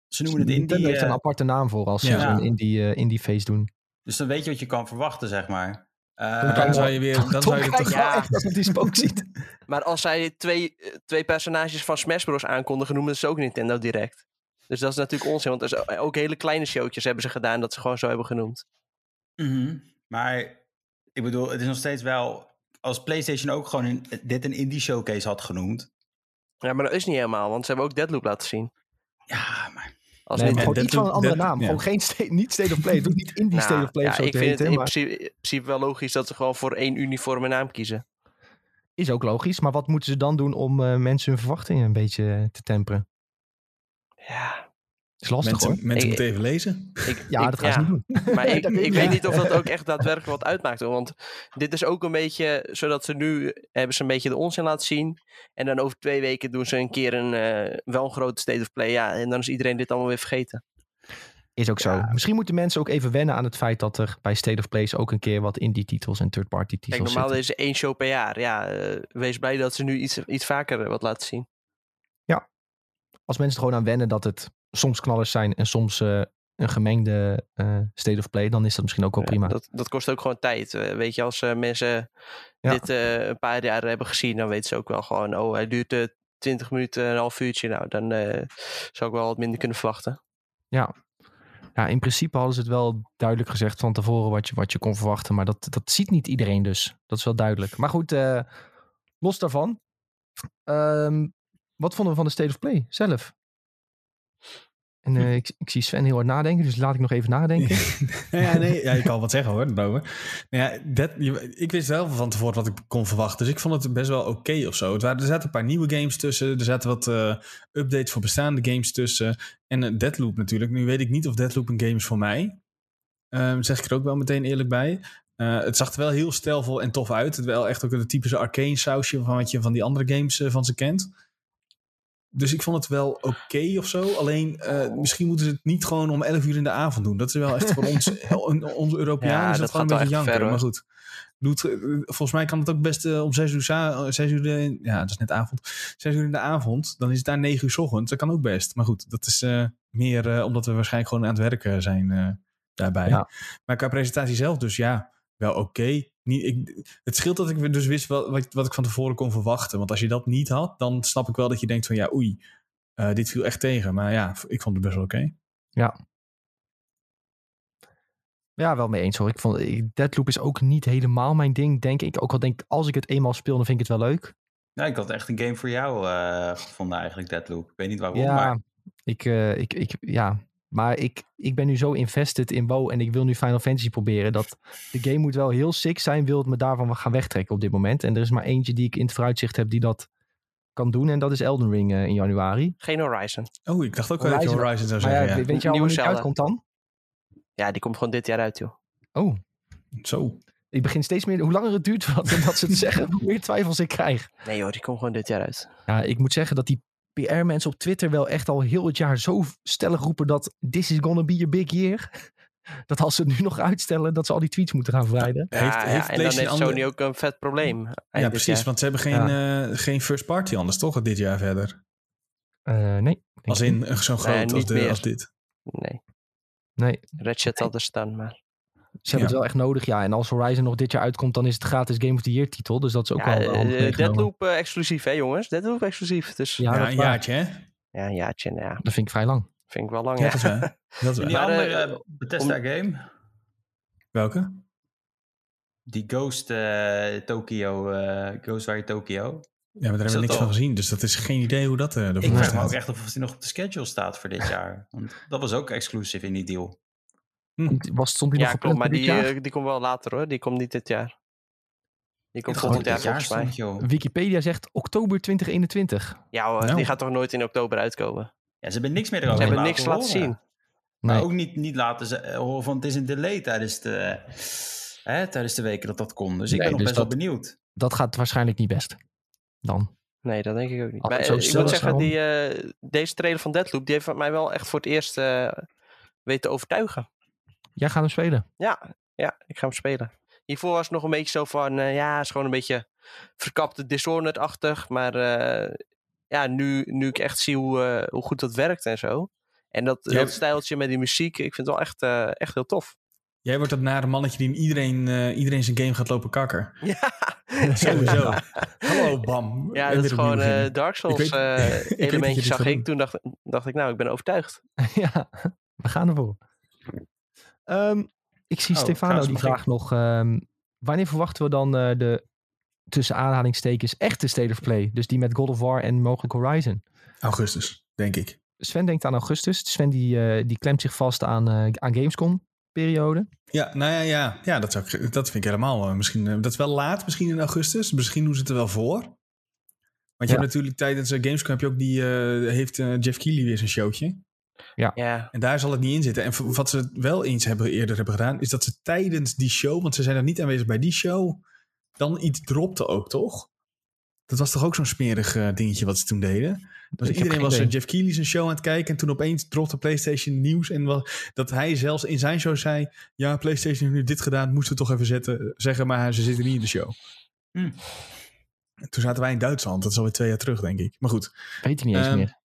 Ze noemen het Nintendo indie... heeft een aparte naam voor als ze een indie, uh, indie face doen. Dus dan weet je wat je kan verwachten, zeg maar. Uh, dan zou je weer... Dan zou je toch ja. echt als het die spook ziet. maar als zij twee, twee personages van Smash Bros. aankondigen, noemen ze ook Nintendo Direct. Dus dat is natuurlijk onzin, want er is ook hele kleine showtjes hebben ze gedaan dat ze gewoon zo hebben genoemd. Mm -hmm. Maar ik bedoel, het is nog steeds wel, als PlayStation ook gewoon dit een indie showcase had genoemd. Ja, maar dat is niet helemaal, want ze hebben ook Deadloop laten zien. Ja, maar... Als nee, gewoon iets van een andere naam. Ja. Gewoon geen state, niet State of Play. Doe niet Indie nou, State of Play. Ja, ik vind het in, maar... principe, in, principe, wel logisch dat ze gewoon voor één uniforme naam kiezen. Is ook logisch, maar wat moeten ze dan doen om uh, mensen hun verwachtingen een beetje te temperen? Ja. Is lastig mensen, hoor. Mensen moeten even lezen. Ik, ja, dat gaan ja. ze niet doen. Maar ik, ik weet niet of dat ook echt daadwerkelijk wat uitmaakt. Hoor. Want dit is ook een beetje, zodat ze nu hebben ze een beetje de onzin laten zien. En dan over twee weken doen ze een keer een uh, wel een grote state of play. Ja, en dan is iedereen dit allemaal weer vergeten. Is ook zo. Misschien moeten mensen ook even wennen aan het feit dat er bij State of Place ook een keer wat indie titels en third-party titels Kijk, normaal zitten. is één show per jaar. Ja, uh, wees blij dat ze nu iets, iets vaker wat laten zien. Als mensen er gewoon aan wennen dat het soms knallers zijn en soms uh, een gemengde uh, State of Play, dan is dat misschien ook wel ja, prima. Dat, dat kost ook gewoon tijd. weet je, als mensen ja. dit een paar jaar hebben gezien, dan weten ze ook wel gewoon, oh, hij duurt 20 minuten, een half uurtje. Nou, dan zou ik wel wat minder kunnen verwachten. Ja, ja, in principe hadden ze het wel duidelijk gezegd van tevoren wat je, wat je kon verwachten. Maar dat, dat ziet niet iedereen dus. Dat is wel duidelijk. Maar goed, uh, los daarvan. Um, wat vonden we van de State of Play zelf? En uh, ik, ik, zie Sven heel hard nadenken, dus laat ik nog even nadenken. ja, nee, ja, ik kan wat zeggen hoor, daarover. Nou ja, dat, ik wist wel van tevoren wat ik kon verwachten, dus ik vond het best wel oké okay of zo. Het waren, er zaten een paar nieuwe games tussen, er zaten wat uh, updates voor bestaande games tussen. En uh, Deadloop natuurlijk. Nu weet ik niet of Deadloop een game is voor mij. Um, zeg ik er ook wel meteen eerlijk bij. Uh, het zag er wel heel stijlvol en tof uit. Het wel echt ook een typische arcane sausje van wat je van die andere games van ze kent. Dus ik vond het wel oké okay of zo. Alleen uh, misschien moeten ze het niet gewoon om 11 uur in de avond doen. Dat is wel echt voor ons, onze Europeanen, ja, is dat, dat gewoon een beetje janken. Ver, maar goed. Doet, volgens mij kan het ook best uh, om 6 uur, 6 uur in, ja, dat is net avond. 6 uur in de avond, dan is het daar 9 uur s ochtends. Dat kan ook best. Maar goed, dat is meer omdat we waarschijnlijk gewoon aan het werken zijn daarbij. Ja. Maar qua presentatie zelf dus ja, wel oké. Okay. Het scheelt dat ik dus wist wat, wat, wat, ik van tevoren kon verwachten. Want als je dat niet had, dan snap ik wel dat je denkt van ja, oei, uh, dit viel echt tegen. Maar ja, ik vond het best wel oké. Okay. Ja. Ja, wel mee eens hoor. Ik vond Deadloop is ook niet helemaal mijn ding, denk ik. Ook al denk ik, als ik het eenmaal speel, dan vind ik het wel leuk. Ja, ik had echt een game voor jou uh, gevonden eigenlijk, Deadloop. Ik weet niet waarom, ja, maar... Ik, uh, ik, ik, ja, maar ik, ik ben nu zo invested in WoW en ik wil nu Final Fantasy proberen. Dat de game moet wel heel sick zijn, wil het me daarvan gaan wegtrekken op dit moment. En er is maar eentje die ik in het vooruitzicht heb die dat kan doen. En dat is Elden Ring uh, in januari. Geen Horizon. Oh, ik dacht ook wel dat je Horizon zou zeggen. Ja, ja. Weet je al wanneer die uitkomt dan? Ja, die komt gewoon dit jaar uit, joh. Oh. Zo. Ik begin steeds meer, hoe langer het duurt dan dat ze het zeggen, hoe meer twijfels ik krijg. Nee hoor, die komt gewoon dit jaar uit. Ja, ik moet zeggen dat die PR-mensen op Twitter wel echt al heel het jaar zo stellig roepen dat this is gonna be a big year. Dat als ze het nu nog uitstellen, dat ze al die tweets moeten gaan verwijden. Ja, heeft, heeft en dan heeft Sony ook een vet probleem. Ja, precies, want ze hebben geen, ja. uh, geen first party anders, toch, dit jaar verder? Uh, nee. Als in uh, zo groot nee, als, de, als, dit? Nee. Nee. Ratchet had er staan, maar... Ze hebben het wel echt nodig, ja. En als Horizon nog dit jaar uitkomt, dan is het gratis Game of the Year titel. Dus dat is ook ja, wel uh, Deadloop uh, exclusief, hè jongens? Deadloop exclusief. Dus... Ja, ja een jaartje, hè? Ja, een jaartje, ja. Dat vind ik vrij lang. Vind ik wel lang, ja. ja. Dat is waar. Dat is waar. Die andere uh, Bethesda om... game? Welke? Die Ghost uh, Tokyo, Ghostwire Tokyo. Ja, maar daar hebben we niks al? van gezien, dus dat is geen idee hoe dat uh, ervoor Ik vraag me ook echt of hij nog op de schedule staat voor dit jaar. Want dat was ook exclusief in die deal. Hm. Was, stond die ja, nog klopt, maar die, uh, die komt wel later hoor. Die komt niet dit jaar. Die komt volgend jaar volgens mij. Stond, Wikipedia zegt oktober 2021. Ja hoor, nou. die gaat toch nooit in oktober uitkomen? Ja, ze hebben niks meer erover Ze hebben niks laten zien. Maar nee. ook niet, niet laten horen van het is een delay tijdens de, hè, tijdens de weken dat dat kon. Dus ik nee, ben nog dus best dat, wel benieuwd. Dat gaat waarschijnlijk niet best. Dan. Nee, dat denk ik ook niet. Maar, ik moet zeggen, die, uh, deze trailer van Deadloop, die heeft mij wel echt voor het eerst uh, weten overtuigen. Jij gaat hem spelen? Ja, ja, ik ga hem spelen. Hiervoor was het nog een beetje zo van, uh, ja, is gewoon een beetje verkapte Dishonored-achtig. Maar uh, ja, nu, nu ik echt zie hoe, uh, hoe goed dat werkt en zo. En dat, dat stijltje met die muziek, ik vind het wel echt, echt heel tof. Jij wordt dat nare mannetje die in iedereen, iedereen zijn game gaat lopen kakker. Ja, sowieso. Hallo, bam. Ja, dat is gewoon Dark Souls weet, elementje zag ik. Toen dacht, dacht ik, nou, ik ben overtuigd. ja, we gaan ervoor. Um, ik zie oh, Stefano die vraagt nog, um, wanneer verwachten we dan uh, de tussen aanhalingstekens echte State of Play? Dus die met God of War en mogelijk Horizon. Augustus, denk ik. Sven denkt aan augustus. Sven die, uh, die klemt zich vast aan, uh, aan Gamescom periode. Ja, nou ja, ja, ja dat, zou ik, dat vind ik helemaal. misschien, dat is wel laat, misschien in augustus. Misschien doen ze het er wel voor. Want je ja. hebt natuurlijk tijdens Gamescom heb je ook die, heeft Jeff Keighley weer zijn showtje. Ja. ja. En daar zal het niet in zitten. En wat ze wel eens hebben, eerder hebben gedaan, is dat ze tijdens die show, want ze zijn er niet aanwezig bij die show, dan iets dropten ook, toch? Dat was toch ook zo'n smerig uh, dingetje wat ze toen deden? Dus iedereen was idee. Jeff Keighley zijn show aan het kijken. En toen opeens dropte PlayStation nieuws. En wat, dat hij zelfs in zijn show zei... Ja, PlayStation heeft nu dit gedaan. Moesten we toch even zetten, zeggen. Maar ze zitten niet in de show. Hmm. Toen zaten wij in Duitsland. Dat is alweer twee jaar terug, denk ik. Maar goed. Weet ik niet eens um, meer.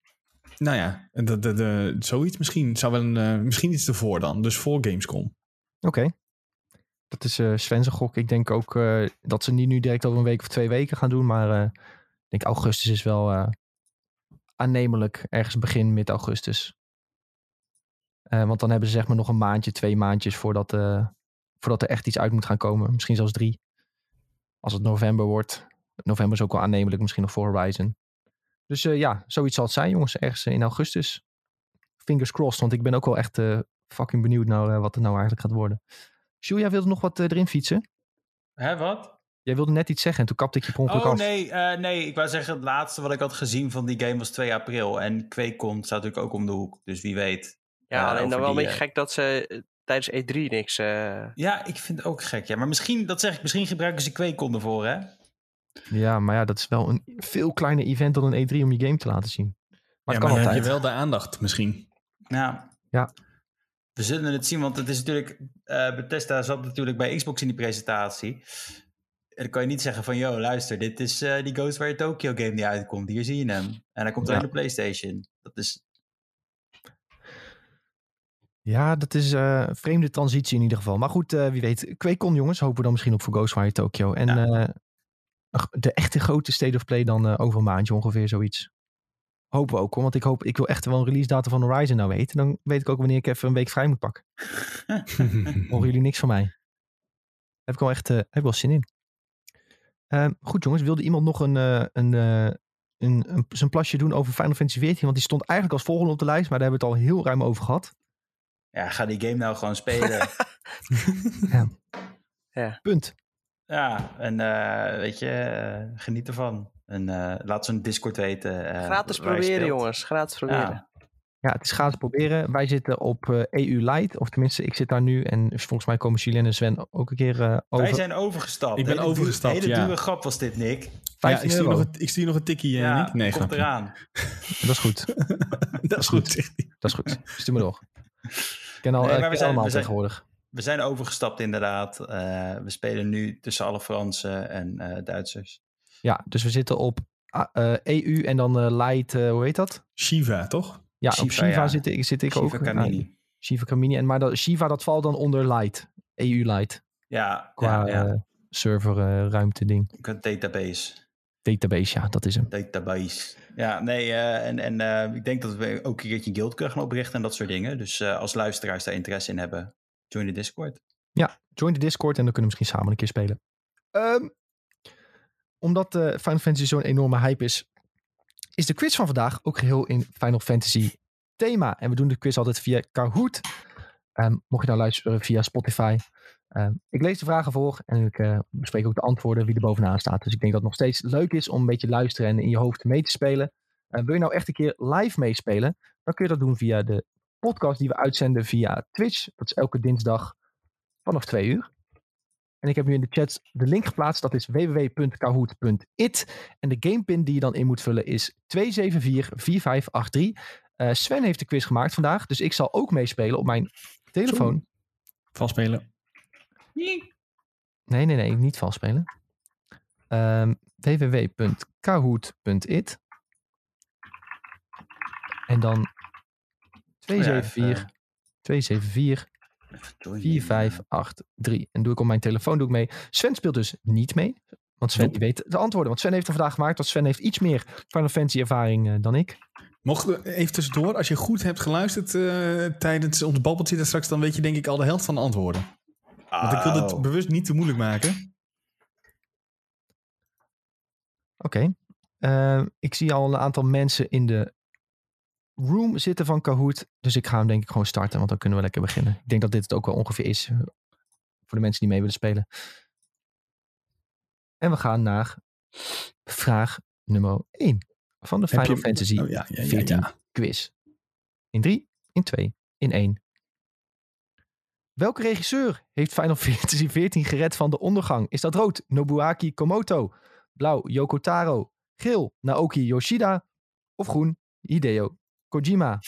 Nou ja, de, de, de, zoiets misschien. Zou wel een, uh, misschien iets ervoor dan. Dus voor Gamescom. Oké. Dat is uh, Sven's gok. Ik denk ook uh, dat ze niet nu direct over een week of twee weken gaan doen. Maar ik denk augustus is wel aannemelijk. Ergens begin, mid augustus. want dan hebben ze zeg maar nog een maandje, twee maandjes voordat, voordat er echt iets uit moet gaan komen. Misschien zelfs drie. Als het november wordt. November is ook wel aannemelijk, misschien nog voor Horizon. Dus uh, ja, zoiets zal het zijn, jongens. Ergens in augustus. Fingers crossed, want ik ben ook wel echt uh, fucking benieuwd naar uh, wat het nou eigenlijk gaat worden. Jules, jij wilde nog wat erin fietsen? Hè, wat? Jij wilde net iets zeggen en toen kapte ik je per ongeluk oh, af. nee, nee. Ik wou zeggen, het laatste wat ik had gezien van die game was 2 april. En QuakeCon staat natuurlijk ook om de hoek, dus wie weet. Ja, alleen dan wel een beetje gek dat ze tijdens E3 niks... Ja, ik vind het ook gek, ja. Maar misschien, dat zeg ik, misschien gebruiken ze QuakeCon ervoor, hè? Ja, maar ja, dat is wel een veel kleiner event dan een E3 om je game te laten zien. Maar, ja, kan maar heb je wel de aandacht misschien. Ja. ja. We zullen het zien, want het is natuurlijk... Uh, Bethesda zat natuurlijk bij Xbox in die presentatie. En dan kan je niet zeggen van... Yo, luister, dit is uh, die Ghostwire Tokyo game die uitkomt. Hier zie je hem. En hij komt ja. de PlayStation. Dat is... Ja, dat is uh, een vreemde transitie in ieder geval. Maar goed, wie weet. QuakeCon jongens, hopen we dan misschien op voor Ghostwire Tokyo. En ja de echte grote State of Play dan uh, over een maandje ongeveer zoiets. Hopen we ook hoor, want ik hoop, ik wil echt wel een release datum van Horizon nou weten. Dan weet ik ook wanneer ik even een week vrij moet pakken. Horen jullie niks van mij? Heb ik wel echt uh, heb ik wel zin in. Uh, goed jongens, wilde iemand nog een, uh, een, een, een, zijn plasje doen over Final Fantasy XIV? Want die stond eigenlijk als volgende op de lijst, maar daar hebben we het al heel ruim over gehad. Ja, ga die game nou gewoon spelen. ja. ja. Punt. Ja, en uh, weet je, uh, geniet ervan. En uh, laat ze een Discord weten. gratis proberen, jongens. Gratis proberen. Ja. ja. het is gratis proberen. Wij zitten op EU Lite, of tenminste, ik zit daar nu. En volgens mij komen Julien en Sven ook een keer over. Wij zijn overgestapt. Ik ben hele overgestapt, Hele dure grap was dit, Nick. Ja, ik, stuur nog een, ik stuur nog een tikkie, ja, Nick. Nee, komt eraan. Dat is goed. dat is goed, Dat is goed. Stuur me door. Ik ken al, nee, we zijn, allemaal we zijn, tegenwoordig. We zijn overgestapt inderdaad. Uh, we spelen nu tussen alle Fransen en uh, Duitsers. Ja, dus we zitten op uh, ah, EU en dan Light, hoe heet dat? Shiva, toch? Ja, Shiva, op Shiva ja. zit ik, zit ik Shiva ook. Camini. Shiva Camini. En, maar dat, Shiva dat valt dan onder Light. EU Light. Ja, Qua ja, ja. serverruimte ding. Een database. Database, ja, dat is hem. Database. Ja, nee, en, en ik denk dat we ook een keertje een guild kunnen gaan oprichten en dat soort dingen. Dus als luisteraars daar interesse in hebben, Join de Discord. Ja, join de Discord en dan kunnen we misschien samen een keer spelen. Um, omdat uh, Final Fantasy zo'n enorme hype is, is de quiz van vandaag ook geheel in Final Fantasy thema. En we doen de quiz altijd via Kahoot. Um, mocht je nou luisteren via Spotify. Um, ik lees de vragen voor en ik uh, bespreek ook de antwoorden wie er bovenaan staat. Dus ik denk dat het nog steeds leuk is om een beetje luisteren en in je hoofd mee te spelen. Wil je nou echt een keer live meespelen? Dan kun je dat doen via de podcast die we uitzenden via Twitch. Dat is elke dinsdag vanaf twee uur. En ik heb nu in de chat de link geplaatst. Dat is www.kahoot.it. En de gamepin die je dan in moet vullen is 2744583. Uh, eh, Sven heeft de quiz gemaakt vandaag. Dus ik zal ook meespelen op mijn telefoon. Vals spelen. Nee, nee, nee. Niet vals spelen. Um, www.kahoot.it. En dan 274 274 4583. En doe ik op mijn telefoon doe ik mee. Sven speelt dus niet mee. Want Sven die weet de antwoorden. Want Sven heeft er vandaag gemaakt. Want Sven heeft iets meer Final Fantasy ervaring uh, dan ik. Mocht even tussendoor, als je goed hebt geluisterd uh, tijdens ons babbeltje straks, dan weet je denk ik al de helft van de antwoorden. Oh. Want ik wil het bewust niet te moeilijk maken. Oké. Okay. Uh, ik zie al een aantal mensen in de room zitten van Kahoot. Dus ik ga hem denk ik gewoon starten, want dan kunnen we lekker beginnen. Ik denk dat dit het ook wel ongeveer is eh, voor de mensen die mee willen spelen. En we gaan naar vraag nummer 1 van de Final Fantasy oh, ja, ja, 14 quiz. In 3, in 2, in 1. Welke regisseur heeft Final Fantasy 14 gered van de ondergang? Is dat rood? Nobuaki Komoto. Blauw, Yoko Taro. Geel, Naoki Yoshida. Of groen, Hideo Kojima.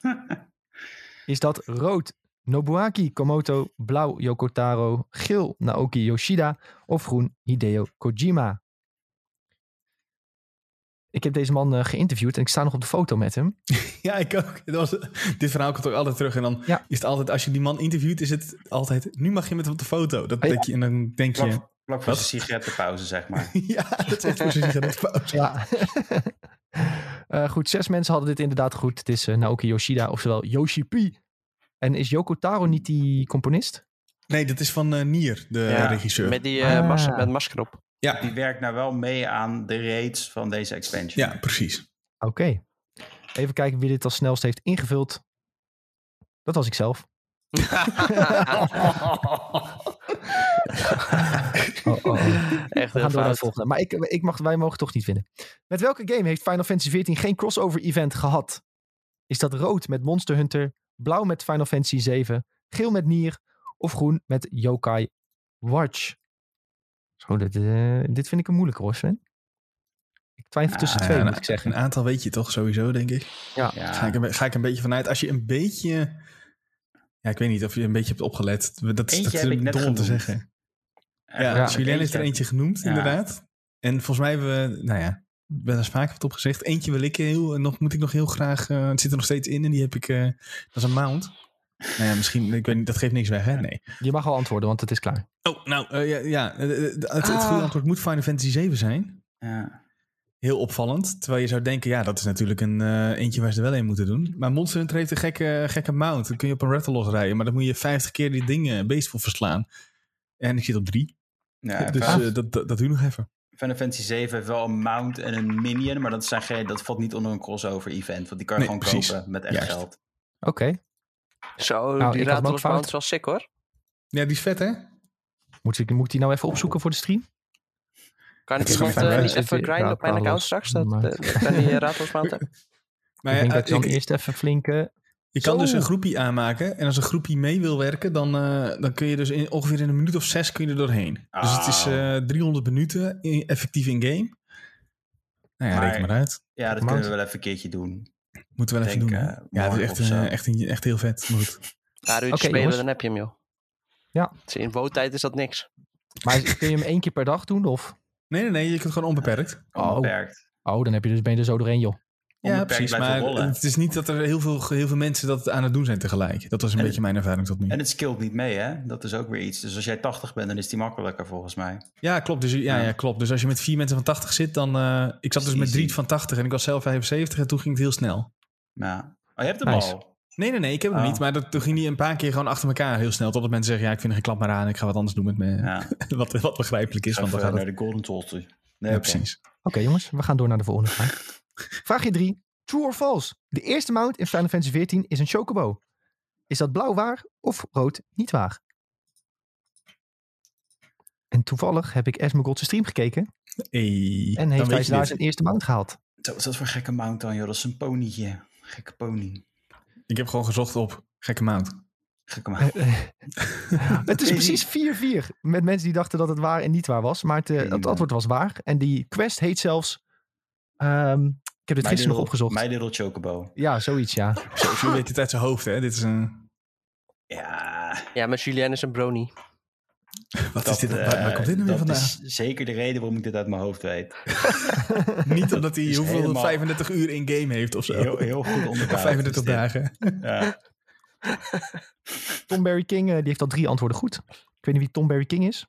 Is dat rood, Nobuaki Komoto. Blauw, Yoko Taro. Geel, Naoki Yoshida. Of groen, Hideo Kojima. Ik heb deze man uh, geïnterviewd en ik sta nog op de foto met hem. Ja, ik ook. Was, dit verhaal komt ook altijd terug. En dan ja. is het altijd, als je die man interviewt, is het altijd, nu mag je met hem op de foto. Dat denk je, en dan denk je... Vlak voor de sigarettenpauze, zeg maar. ja, dat is echt voor de sigarettenpauze. ja. Uh, goed, zes mensen hadden dit inderdaad goed. Het is uh, Naoki Yoshida, oftewel Yoshi P. En is Yoko Taro niet die componist? Nee, dat is van uh, Nier, de ja, regisseur. Met die ah. mas met masker op. Ja. Die werkt nou wel mee aan de raids van deze expansion. Ja, precies. Oké. Even kijken wie dit als snelst heeft ingevuld. Dat was ik zelf. oh, oh. Echt heel gaan volgende. Maar ik, ik mag, wij mogen toch niet winnen. Met welke game heeft Final Fantasy XIV geen crossover event gehad? Is dat rood met Monster Hunter, blauw met Final Fantasy 7, geel met Nier of groen met Yokai Watch? Zo, dit, uh, dit vind ik een moeilijke hoor, Sven. Ik twijfel tussen twee, ja, moet ik zeggen. Een aantal weet je toch sowieso, denk ik. Ja. Ga, ik een, ga ik een beetje vanuit. Als je een beetje... Ja, ik weet niet of je een beetje hebt opgelet. Dat, is, dat is dom om te zeggen. Ja, ja Julien heeft er eentje genoemd, inderdaad. En volgens mij hebben we, nou ja, ik ben er vaak op gezegd. Eentje wil ik heel, nog moet ik nog heel graag, uh, het zit er nog steeds in en die heb ik, uh, dat is een mount. Nou ja, misschien, ik weet niet, dat geeft niks weg, hè? Nee. Je mag al antwoorden, want het is klaar. Oh, nou, uh, ja, ja het, het, ah. goede antwoord moet Final Fantasy 7 zijn. Ja. Heel opvallend. Terwijl je zou denken, ja, dat is natuurlijk een uh, eentje waar ze er wel een moeten doen. Maar Monster Hunter heeft een gekke, gekke mount. Dan kun je op een Rattle rijden, maar dan moet je 50 keer die dingen beest voor verslaan. En ik zit op drie. Ja, dus uh, dat, dat, dat doe nog even. Final Fantasy 7 heeft wel een mount en een minion, maar dat, zijn geen, dat valt niet onder een crossover event. Want die kan je gewoon kopen met echt geld. Oké. Okay. Zo, nou, die Rathalos mount is wel sick hoor. Ja, die is vet hè? Moet ik moet die nou even opzoeken voor de stream? Kan ik iemand uh, niet even grinden op mijn account straks? Dat, uh, kan die Rathalos mount Maar ik denk dat je dan eerst even flinke... Je kan dus een groepje aanmaken. En als een groepje mee wil werken, dan, uh, dan kun je dus in, ongeveer in een minuut of zes kun je er doorheen. Dus het is uh, 300 minuten in, effectief in game. Nou ja, maar, reken maar uit. Ja, dat kunnen we wel even een keertje doen. Moeten we wel even doen. Uh, ja, het is echt, uh, echt, echt, heel vet. Goed. Ja, uurtjes okay, spelen, dan heb je hem joh. Ja. In woontijd is dat niks. Maar kun je hem één keer per dag doen of? Nee, nee, nee. Je kunt gewoon onbeperkt. Oh, onbeperkt. Oh, dan heb je dus, ben je er zo doorheen joh. Ja, precies. Maar het is niet dat er heel veel, heel veel mensen dat aan het doen zijn tegelijk. Dat was een beetje mijn ervaring tot nu. En het skillt niet mee, hè? Dat is ook weer iets. Dus als jij 80 bent, dan is die makkelijker volgens mij. Ja, klopt. Dus, ja, ja. klopt. dus als je met vier mensen van 80 zit, dan... Uh, ik zat dus met drie van 80 en ik was zelf 75 en toen ging het heel snel. Ja. Oh, je hebt hem nice. al? Nee, nee, nee, ik heb hem oh. niet. Maar dat, toen ging hij een paar keer gewoon achter elkaar heel snel. Totdat mensen zeggen, ja, ik vind er geen klap meer aan. Ik ga wat anders doen met me. Ja. wat, wat begrijpelijk is. Want we gaan naar de Golden Toast. Nee, ja, okay. precies. Oké, jongens. We gaan door naar de volgende vraag. Vraagje 3. True or false? De eerste mount in Final Fantasy XIV is een chocobo. Is dat blauw waar of rood niet waar? En toevallig heb ik Esmerald's stream gekeken. Hey, en heeft hij daar zijn eerste mount gehaald. Wat is dat voor gekke mount dan, joh? Dat is een ponytje. Gekke pony. Ik heb gewoon gezocht op gekke mount. Gekke mount. het is precies 4-4 met mensen die dachten dat het waar en niet waar was. Maar het, uh, het antwoord was waar. En die quest heet zelfs um, ik heb dit gisteren nog opgezocht. My Little Chocobo. Ja, zoiets, ja. Zo, zo weet het uit zijn hoofd, hè? Dit is een... Ja... Ja, met Julien is een brownie. Wat is dit? Uh, waar, komt dit nu weer vandaan? Dat is zeker de reden waarom ik dit uit mijn hoofd weet. Niet omdat hij hoeveel helemaal... 35 uur in game heeft of zo. Heel, heel goed onderbouwd. 35 dagen. Ja. Tom Barry King, uh, die heeft al drie antwoorden goed. Ik weet niet wie Tom Barry King is.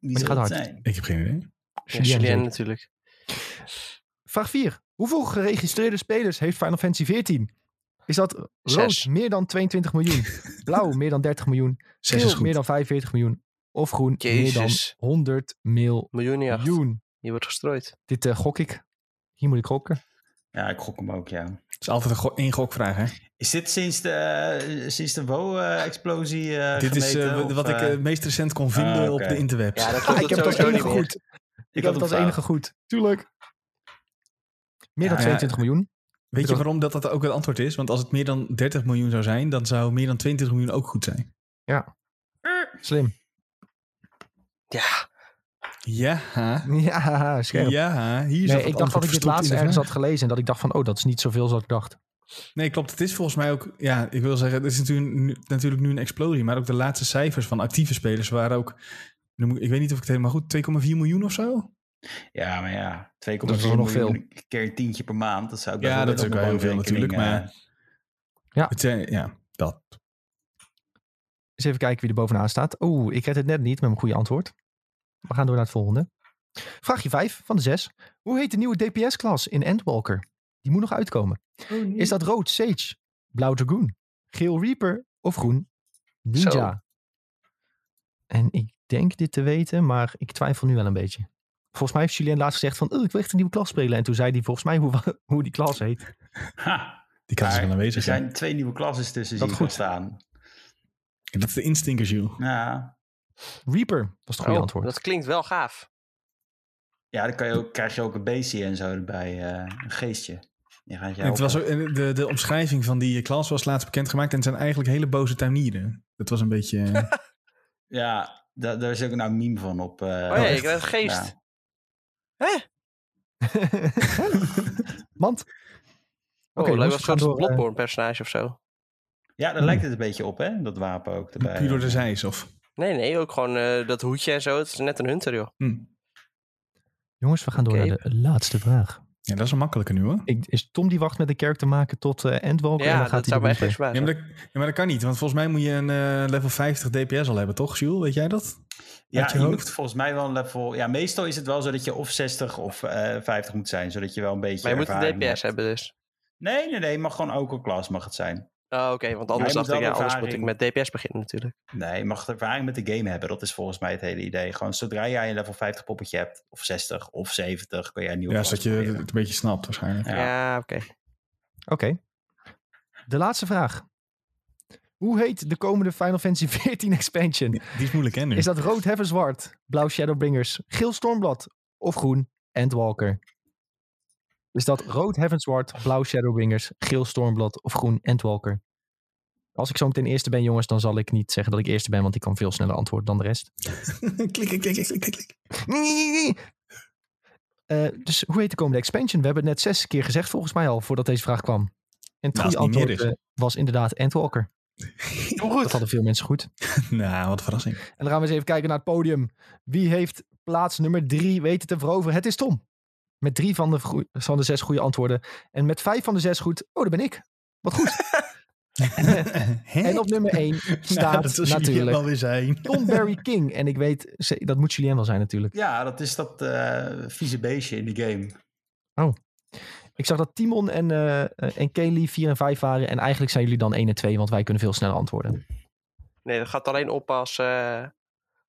Maar gaat hard. Zijn? Ik heb geen idee. Julien, Julien natuurlijk. Vraag 4. Hoeveel geregistreerde spelers heeft Final Fantasy 14? Is dat rood meer dan 22 miljoen, blauw meer dan 30 miljoen, geel meer dan 45 miljoen of groen meer dan 100 mil miljoen? Je wordt gestrooid. Dit uh, gok ik. Hier moet ik gokken. Ja, ik gok hem ook, ja. Het is altijd een go één gokvraag, hè? Is dit sinds de, uh, sinds de WoW-explosie uh, Dit gemeten, is wat ik het meest recent kon vinden ah, okay. op de interwebs. Ja, dat ah, ik heb het als enige goed. Ik heb het als enige goed. Tuurlijk. Meer dan 22 miljoen. Weet je waarom dat, dat ook het antwoord is? Want als het meer dan 30 miljoen zou zijn, dan zou meer dan 22 miljoen ook goed zijn. Ja. Slim. Ja. Ja. Ja, scherp. Ja, hier nee, ik dacht dat ik dit laatst ergens had gelezen en dat ik dacht van, oh, dat is niet zoveel zoals ik dacht. Nee, klopt. Het is volgens mij ook, ja, ik wil zeggen, het is natuurlijk nu, natuurlijk nu een explosie, maar ook de laatste cijfers van actieve spelers waren ook, ik weet niet of ik het helemaal goed, 2,4 miljoen of zo? Ja, maar ja, 2,4 miljoen nog veel. keer een tientje per maand, dat zou ik Ja, dat is ook wel heel veel natuurlijk, maar... Eh, ja. Het, ja, dat. Eens even kijken wie er bovenaan staat. Oeh, ik red het net niet met mijn goede antwoord. We gaan door naar het volgende. Vraagje 5 van de 6. Hoe heet de nieuwe DPS-klas in Endwalker? Die moet nog uitkomen. Oh, Is dat rood Sage, blauw Dragoon, geel Reaper of groen Ninja? En ik denk dit te weten, maar ik twijfel nu wel een beetje. Volgens mij heeft Julien laatst gezegd van, oh, ik wil echt een nieuwe klas spelen. En toen zei hij volgens mij hoe, hoe die klas heet. Ha, die klas is aanwezig. Er zijn twee nieuwe klassen tussen dat goed staan. En dat is de instinker, Jules. Ja. Reaper was het goede oh, antwoord. Dat klinkt wel gaaf. Ja, dan kan je ook, krijg je ook een beestje en zo erbij. Uh, een geestje. het was ook, de, de omschrijving van die klas was laatst bekendgemaakt. En het zijn eigenlijk hele boze tuinieren. Dat was een beetje... ja, daar, daar is ook nou een meme van op. Uh, oh ja, krijgt geest. Hè? Mand. Oké, okay, oh, lijkt wel een soort Bloodborne personage of zo. Ja, daar hmm. lijkt het een beetje op, hè? Dat wapen ook erbij. Puur door de zijs, of? Nee, nee, ook gewoon uh, dat hoedje en zo. Het is net een hunter, joh. Hmm. Jongens, we gaan door naar de laatste vraag. Ja, dat is een makkelijke nu hoor. Ik, is Tom die wacht met de kerk te maken tot uh, Endwalker? Ja, en dan gaat dat zou mij echt ja, maar dat, ja, maar dat kan niet. Want volgens mij moet je een uh, level 50 DPS al hebben, toch, Jules? Weet jij dat? Ja, je, je moet volgens mij wel een level... Ja, meestal is het wel zo dat je of 60 of uh, 50 moet zijn. Zodat je wel een beetje Maar je moet een DPS hebt. hebben dus? Nee, nee, nee. Mag gewoon ook een klas mag het zijn. Oh, oké. want anders, dacht ik, ja, anders moet ik met DPS beginnen natuurlijk. Nee, je mag ervaring met de game hebben. Dat is volgens mij het hele idee. Gewoon zodra jij een level 50 poppetje hebt, of 60 of 70, kun je een nieuwe Ja, zodat je het een beetje snapt waarschijnlijk. Ja, oké. Oké. De laatste vraag. Hoe heet de komende Final Fantasy XIV expansion? Die is moeilijk, hè? Nu. Is dat rood Heaven Zwart, blauw Shadowbringers, geel Stormblad of groen Endwalker? Is dat rood Heavensward, blauw Shadowbringers, geel Stormblad of groen Endwalker? Als ik zo meteen eerste ben, jongens, dan zal ik niet zeggen dat ik eerste ben, want ik kan veel sneller antwoorden dan de rest. klik, klik, klik, klik, klik. Uh, dus hoe heet de komende expansion? We hebben het net zes keer gezegd, volgens mij al, voordat deze vraag kwam. En het goede antwoord was inderdaad Endwalker. goed. Dat hadden veel mensen goed. nou, wat een verrassing. En dan gaan we eens even kijken naar het podium. Wie heeft plaats nummer drie weten te veroveren? Het is Tom. Met drie van de, van de zes goede antwoorden. En met vijf van de zes goed. Oh, daar ben ik. Wat goed. en op nummer 1 staat nou, natuurlijk wel weer zijn. Tom Barry King. En ik weet, dat moet Julien wel zijn natuurlijk. Ja, dat is dat uh, vieze beestje in die game. Oh. Ik zag dat Timon en, uh, en Kelly 4 en 5 waren. En eigenlijk zijn jullie dan 1 en 2, want wij kunnen veel sneller antwoorden. Nee, dat gaat alleen op als, uh,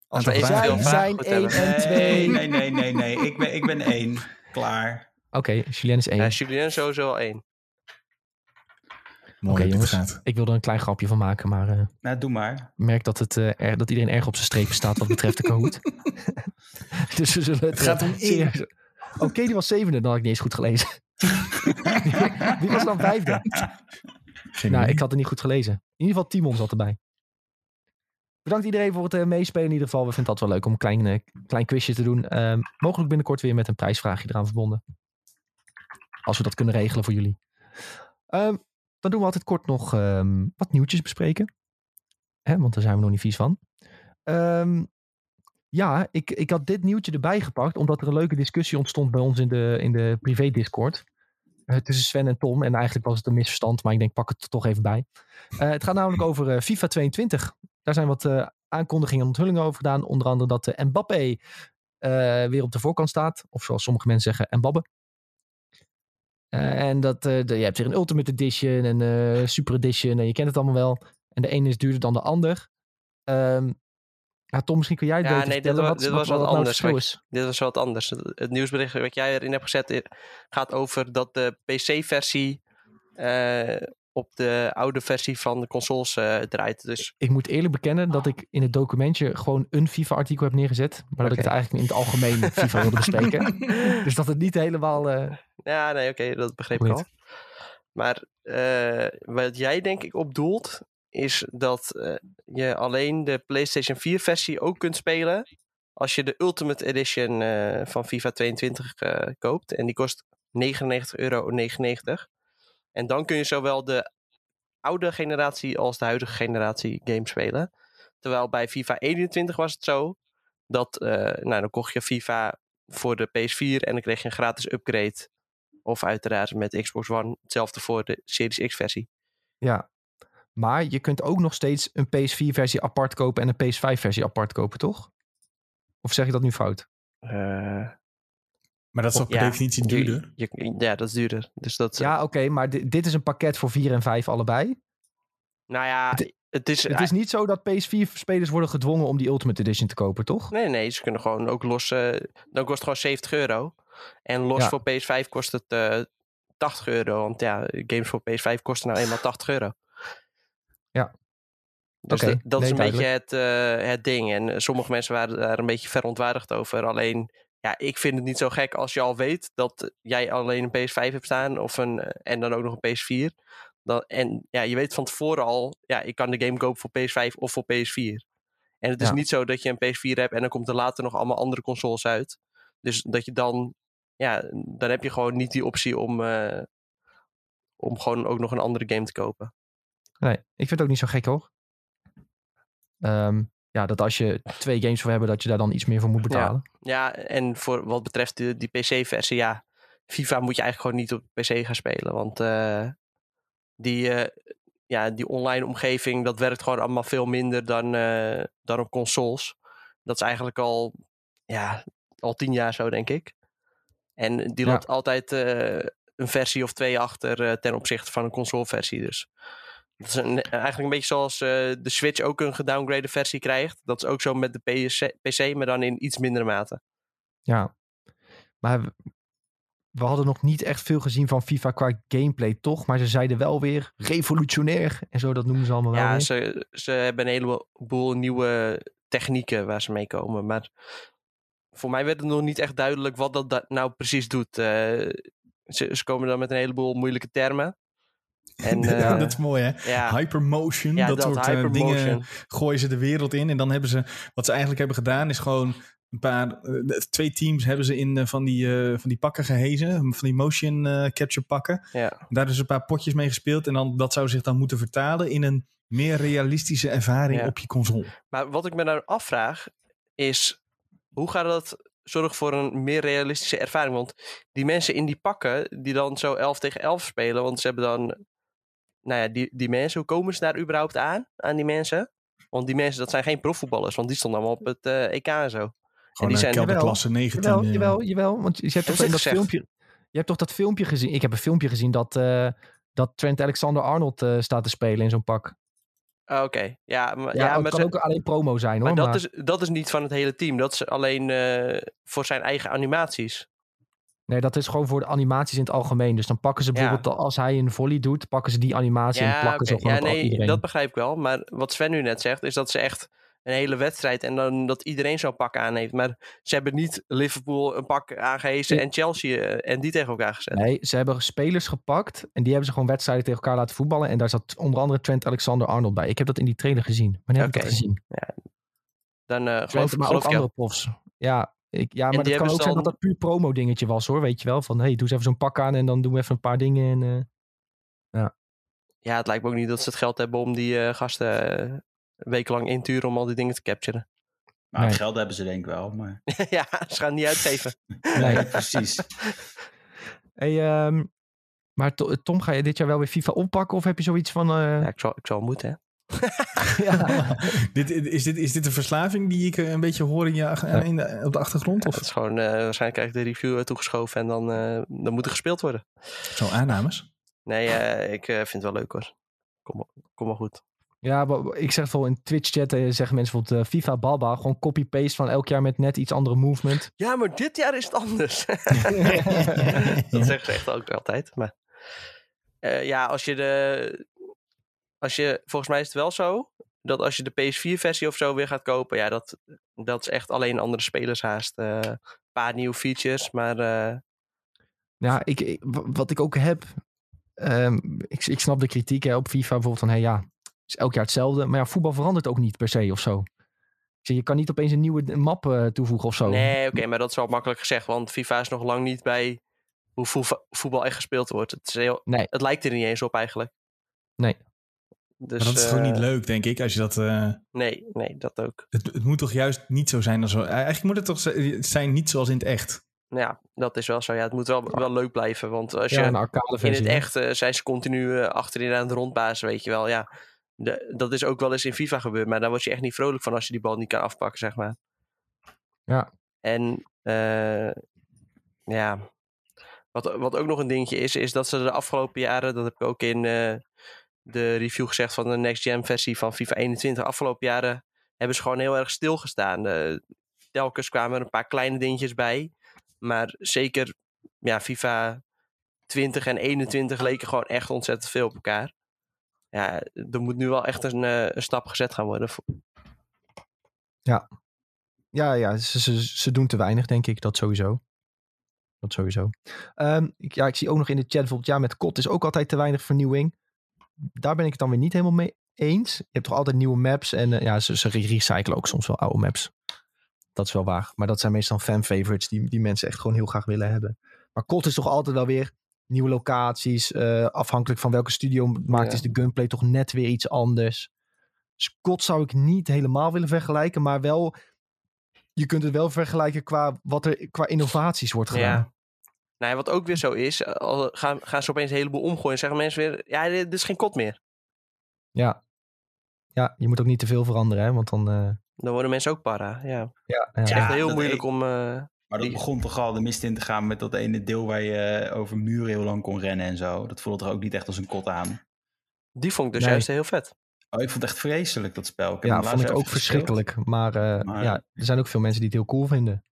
als we evenveel zijn 1 en 2. Nee, nee, nee, nee. Ik ben, ik ben 1. Klaar. Oké, okay, Julien is 1. Ja, Julien is sowieso al 1. Oké okay, jongens, ik wil er een klein grapje van maken, maar... Uh, nou, doe maar. Ik merk dat, het, uh, er, dat iedereen erg op zijn strepen staat wat betreft de Kahoot. dus we zullen het... Het gaat om Oké, okay, die was zevende, dan had ik niet eens goed gelezen. Wie was dan vijfde? Geen nou, ik had het niet goed gelezen. In ieder geval Timon zat erbij. Bedankt iedereen voor het uh, meespelen in ieder geval. We vinden het altijd wel leuk om een klein, klein quizje te doen. Uh, mogelijk binnenkort weer met een prijsvraagje eraan verbonden. Als we dat kunnen regelen voor jullie. Ehm, dan doen we altijd kort nog ehm, wat nieuwtjes bespreken. Hè, want daar zijn we nog niet vies van. Ja, ik, ik had dit nieuwtje erbij gepakt. Omdat er een leuke discussie ontstond bij ons in de, in de privé Discord. tussen Sven en Tom. En eigenlijk was het een misverstand. Maar ik denk pak het er toch even bij. het gaat namelijk over FIFA 22. Daar zijn wat uh, aankondigingen en onthullingen over gedaan. Onder andere dat de Mbappé uh, weer op de voorkant staat. Of zoals sommige mensen zeggen. Uh, en dat, de, je hebt weer een Ultimate Edition en uh, Super Edition. En je kent het allemaal wel. En de ene is duurder dan de ander. Um, ja, Tom, misschien kun jij het ja, nee, dit, was, wat, dit was wat, wat, anders. Nou wat, dit was wat anders. Het nieuwsbericht wat jij erin hebt gezet gaat over dat de PC-versie op de oude versie van de consoles uh, draait. Dus... Ik moet eerlijk bekennen dat ik in het documentje gewoon een FIFA-artikel heb neergezet. Maar dat ik het eigenlijk in het algemeen FIFA wilde bespreken. dus dat het niet helemaal... Uh... Ja, nee, oké, dat begreep ik al. Maar uh, wat jij denk ik op doelt, is dat je alleen de PlayStation 4 versie ook kunt spelen. als je de Ultimate Edition van FIFA 22 koopt. En die kost 99,99 euro. En dan kun je zowel de oude generatie als de huidige generatie games spelen. Terwijl bij FIFA 21 was het zo dat, nou dan kocht je FIFA voor de PS4 en dan kreeg je een gratis upgrade. Of uiteraard met Xbox One hetzelfde voor de Series X versie. Ja, maar je kunt ook nog steeds een PS4 versie apart kopen en een PS5 versie apart kopen, toch? Of zeg ik dat nu fout? Uh, maar dat is toch per definitie duurder? ja, dat is duurder. Dus dat, ja, oké, maar dit is een pakket voor 4 en 5 allebei. Nou ja, het is, het is niet zo dat PS4-spelers worden gedwongen om die Ultimate Edition te kopen, toch? Nee, nee, ze kunnen gewoon ook los. Uh, dan kost het gewoon 70 euro. En los voor PS5 kost het uh, eh, 80 euro. Want ja, games voor PS5 kosten nou eenmaal 80 euro. Ja. Dus dat is een beetje het, uh, het ding. En sommige mensen waren daar een beetje verontwaardigd over. Alleen, ja, ik vind het niet zo gek als je al weet dat jij alleen een PS5 hebt staan. Of een, en dan ook nog een PS4. Dan, en ja, je weet van tevoren al, ja, ik kan de game kopen voor PS5 of voor PS4. En het is niet zo dat je een PS4 hebt en dan komt er later nog allemaal andere consoles uit. Dus dat je dan, ja, dan heb je gewoon niet die optie om, uh, om gewoon ook nog een andere game te kopen. Nee, ik vind het ook niet zo gek hoor. Um, ja, dat als je twee games voor hebben, dat je daar dan iets meer voor moet betalen. Ja, ja en voor wat betreft die, die PC-versie, ja, FIFA moet je eigenlijk gewoon niet op PC gaan spelen. Want uh, die, uh, ja, die online omgeving, dat werkt gewoon allemaal veel minder dan, uh, dan op consoles. Dat is eigenlijk al, ja, al tien jaar zo, denk ik. En die loopt altijd een versie of twee achter ten opzichte van een consoleversie. Dus dat is een, eigenlijk een beetje zoals de Switch ook een gedowngraded versie krijgt. Dat is ook zo met de PC, PC, maar dan in iets mindere mate. Ja, maar we hadden nog niet echt veel gezien van FIFA qua gameplay, toch? Maar ze zeiden wel weer revolutionair en zo, dat noemen ze allemaal ja, wel. Ja, ze, ze hebben een heleboel nieuwe technieken waar ze mee komen. Maar voor mij werd het nog niet echt duidelijk wat dat nou precies doet. Uh, ze, ze, komen dan met een heleboel moeilijke termen. En, ja, uh, dat is mooi hè. Ja. Hypermotion, ja, dat, dat, soort uh, dingen gooien ze de wereld in. En dan hebben ze, wat ze eigenlijk hebben gedaan, is gewoon een paar, eh, twee teams hebben ze in eh, van, die, uh, van die pakken gehezen, van die motion uh, capture pakken. Ja. Daar hebben ze een paar potjes mee gespeeld en dan, dat zou zich dan moeten vertalen in een meer realistische ervaring op je console. Maar wat ik me nou afvraag is, hoe gaat dat zorgen voor een meer realistische ervaring? Want die mensen in die pakken, die dan zo 11 tegen 11 spelen, want ze hebben dan, nou ja, die, die mensen, hoe komen ze daar überhaupt aan, aan die mensen? Want die mensen, dat zijn geen profvoetballers, want die stonden allemaal op het EK en zo. Gewoon die zijn kelderklasse 19. Jawel, jawel, jawel, want je hebt toch in dat filmpje... Je hebt toch dat filmpje gezien? Ik heb een filmpje gezien dat, uh, dat Trent Alexander-Arnold uh, staat te spelen in zo'n pak. Ah, oké, ja, maar, ja, ja, het kan ook alleen promo zijn hoor. Maar dat, maar... Is, dat is niet van het hele team. Dat is alleen uh, voor zijn eigen animaties. Nee, dat is gewoon voor de animaties in het algemeen. Dus dan pakken ze bijvoorbeeld, ja. als hij een volley doet, pakken ze die animatie ja, en plakken okay. ze gewoon ja, nee, iedereen. Dat begrijp ik wel. Maar wat Sven nu net zegt, is dat ze echt een hele wedstrijd en dan dat iedereen zo'n pak aan heeft. Maar ze hebben niet Liverpool een pak aangehezen en Chelsea eh, en die tegen elkaar gezet. Nee, ze hebben spelers gepakt en die hebben ze gewoon wedstrijden tegen elkaar laten voetballen. En daar zat onder andere Trent Alexander-Arnold bij. Ik heb dat in die trailer gezien. Wanneer heb ik dat gezien? Ja. Dan uh, geloof, maar geloof ook andere profs. Ja, ik, ja, maar het kan ook dan... zijn dat dat puur promo dingetje was hoor, weet je wel. Van hey, doe eens even zo'n pak aan en dan doen we even een paar dingen. En, uh, ja. ja, het lijkt me ook niet dat ze het geld hebben om die uh, gasten wekenlang inturen om al die dingen te capturen. Maar nee. geld hebben ze denk ik wel. Maar... ja, ze gaan niet uitgeven. nee, precies. Hey, um, maar Tom, ga je dit jaar wel weer FIFA oppakken? Of heb je zoiets van... Uh... Ja, ik zal, ik zal moeten, hè. ja. dit, is, dit, is dit een verslaving die ik een beetje hoor in je, in de, op de achtergrond? Ja, of? het is gewoon, uh, waarschijnlijk krijg ik de review toegeschoven en dan, uh, dan moet er gespeeld worden. Zo aannames? Nee, ik vind het wel leuk hoor. Kom, kom maar goed. Ja, ik zeg vol in Twitch-chat eh, zeggen mensen bijvoorbeeld uh, FIFA Balba. Gewoon copy-paste van elk jaar met net iets andere movement. Ja, maar dit jaar is het anders. dat zeggen ze echt ook altijd. Maar uh, ja, als je de... Als je, volgens mij is het wel zo dat als je de PS4-versie of zo weer gaat kopen, ja, dat, dat is echt alleen andere spelers haast. Een paar nieuwe features, maar... Ja, ik, ik, wat ik ook heb, um, ik, ik snap de kritiek hè, op FIFA bijvoorbeeld van, hey, ja, is elk jaar hetzelfde. Maar ja, voetbal verandert ook niet per se of zo. je kan niet opeens een nieuwe map toevoegen of zo. Nee, oké, maar dat is wel makkelijk gezegd. Want FIFA is nog lang niet bij hoe voetbal echt gespeeld wordt. Het, is heel, nee. het lijkt er niet eens op eigenlijk. Nee. Dus, maar dat is uh, gewoon niet leuk, denk ik, als je dat... Uh, nee, nee, dat ook. Het, het, moet toch juist niet zo zijn als... Eigenlijk moet het toch zijn niet zoals in het echt. Ja, dat is wel zo. Ja, het moet wel, wel leuk blijven. Want als je in het echt uh, zijn ze continu achterin aan het rondbazen, weet je wel. Ja, de, dat is ook wel eens in FIFA gebeurd. Maar daar word je echt niet vrolijk van als je die bal niet kan afpakken, zeg maar. Ja. En ja, wat, wat ook nog een dingetje is, is dat ze de afgelopen jaren, dat heb ik ook in de review gezegd van de next gen versie van FIFA 21, afgelopen jaren hebben ze gewoon heel erg stilgestaan. Uh, telkens kwamen er een paar kleine dingetjes bij, maar zeker ja, FIFA 20 en 21 leken gewoon echt ontzettend veel op elkaar. Ja, er moet nu wel echt een, uh, een stap gezet gaan worden. Ja, ja, ja ze, ze, doen te weinig, denk ik, dat sowieso. Dat sowieso. Um, ik, ja, ik zie ook nog in de chat bijvoorbeeld, ja, met kot is ook altijd te weinig vernieuwing. Daar ben ik het dan weer niet helemaal mee eens. Je hebt toch altijd nieuwe maps en uh, ja, ze, ze recyclen ook soms wel oude maps. Dat is wel waar. Maar dat zijn meestal fan favorites die, die mensen echt gewoon heel graag willen hebben. Maar kot is toch altijd wel weer nieuwe locaties. Uh, afhankelijk van welke studio maakt, ja. is de gunplay toch net weer iets anders. Dus zou ik niet helemaal willen vergelijken, maar wel je kunt het wel vergelijken qua wat er qua innovaties wordt gedaan. Ja. Nou, wat ook weer zo is, al gaan, gaan ze opeens een heleboel omgooien. Zeggen mensen weer, ja, dit is geen kot meer. Ja. Ja, je moet ook niet te veel veranderen, hè, want dan... Uh... Dan worden mensen ook para, ja. Ja, ja. Het is echt heel moeilijk om... Uh, maar dat begon toch al de mist in te gaan met dat ene deel waar je eh, over muren heel lang kon rennen en zo. Dat voelde er ook niet echt als een kot aan. Die vond ik dus juist heel vet. Oh, ik vond het echt vreselijk, dat spel. Ik ja, vond ik ook verschrikkelijk. Maar, uh, ja, er zijn ook veel mensen die het heel cool vinden.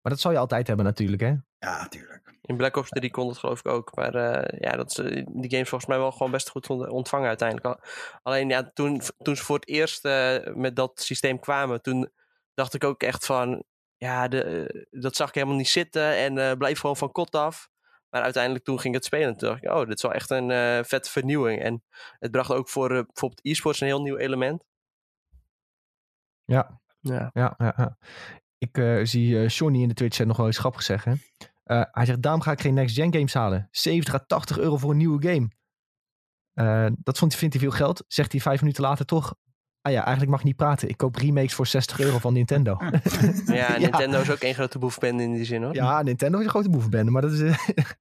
Maar dat zal je altijd hebben natuurlijk, hè? Ja, natuurlijk. In Black Ops 3 kon het geloof ik ook. Maar uh, ja, dat is, die game volgens mij wel gewoon best goed ontvangen uiteindelijk. Alleen ja, toen, toen ze voor het eerst uh, met dat systeem kwamen, toen dacht ik ook echt van... Ja, de, dat zag ik helemaal niet zitten en blijf gewoon van kot af. Maar uiteindelijk toen ging het spelen. Toen dacht ik, oh, dit is wel echt een vette vernieuwing. En het bracht ook voor bijvoorbeeld e-sports een heel nieuw element. Ja, ja, ja. ja, Ik zie Johnny in de Twitch nog wel eens grappig zeggen. Hij zegt, daarom ga ik geen next-gen games halen. 70 à 80 euro voor een nieuwe game. dat vond, vindt hij veel geld. Zegt hij vijf minuten later toch, Ah ja, eigenlijk mag ik niet praten. Ik koop remakes voor 60 euro van Nintendo. ja, Nintendo is ook één grote boefbende in die zin hoor. Ja, Nintendo is een grote boefbende. Maar dat, is,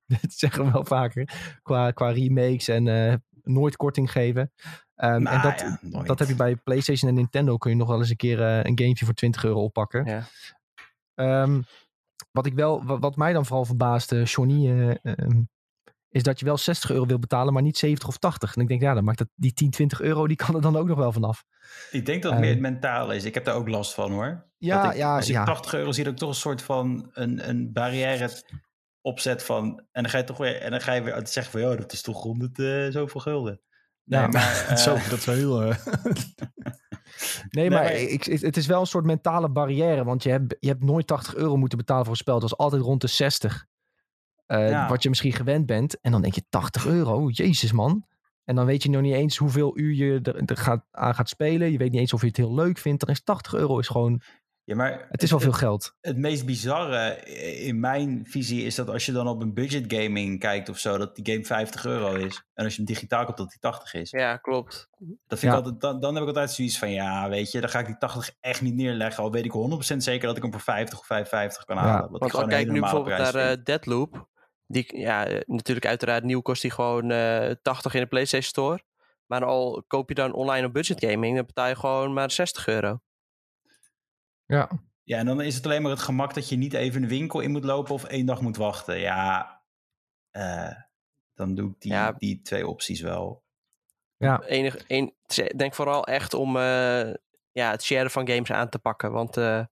dat zeggen we wel vaker. Qua, qua remakes en uh, nooit korting geven. Um, en dat, ja, dat heb je bij PlayStation en Nintendo. Kun je nog wel eens een keer uh, een gametje voor 20 euro oppakken. Ja. Um, wat, ik wel, wat, wat, mij dan vooral verbaasde, Johnny, uh, um, is dat je wel 60 euro wil betalen, maar niet 70 of 80. En ik denk, ja, dan maakt dat die 10, 20 euro, die kan er dan ook nog wel vanaf. Ik denk dat het meer het mentaal is. Ik heb daar ook last van hoor. Ja, ik, ja, als je ja. 80 euro ziet, ook toch een soort van een, een barrière opzet van. En dan ga je toch weer, en dan ga je weer zeggen van, ja, dat is toch 100 uh, zoveel gulden. Nee, ja, maar, uh, zo, dat is wel heel. Nee, maar, ik, het is wel een soort mentale barrière. Want je hebt, je hebt nooit 80 euro moeten betalen voor een spel. Het was altijd rond de 60. Uh, ja. Wat je misschien gewend bent. En dan denk je 80 euro, jezus man. En dan weet je nog niet eens hoeveel uur je er, er gaat, aan gaat spelen. Je weet niet eens of je het heel leuk vindt. Dan is 80 euro is gewoon... Ja, maar het is wel veel geld. Het meest bizarre in mijn visie is dat als je dan op een budget gaming kijkt of zo, dat die game 50 euro is. En als je hem digitaal koopt, dat die 80 is. Ja, klopt. Dat vind ja. ik altijd, dan, dan heb ik altijd zoiets van, ja, weet je, dan ga ik die 80 echt niet neerleggen. Al weet ik 100% zeker dat ik hem voor 50 of 55 kan halen. Ja. Want al kijk nu bijvoorbeeld naar uh, Deadloop. Die, ja, eh, natuurlijk uiteraard nieuw kost die gewoon uh, 80 in de PlayStation Store. Maar al koop je dan online op budget gaming, dan betaal je gewoon maar 60 euro. Ja. Ja, en dan is het alleen maar het gemak dat je niet even een winkel in moet lopen of één dag moet wachten. Ja, uh, dan doe ik die, ja. die twee opties wel. Ja. Enig, een, denk vooral echt om uh, ja, het sharen van games aan te pakken. Want uh,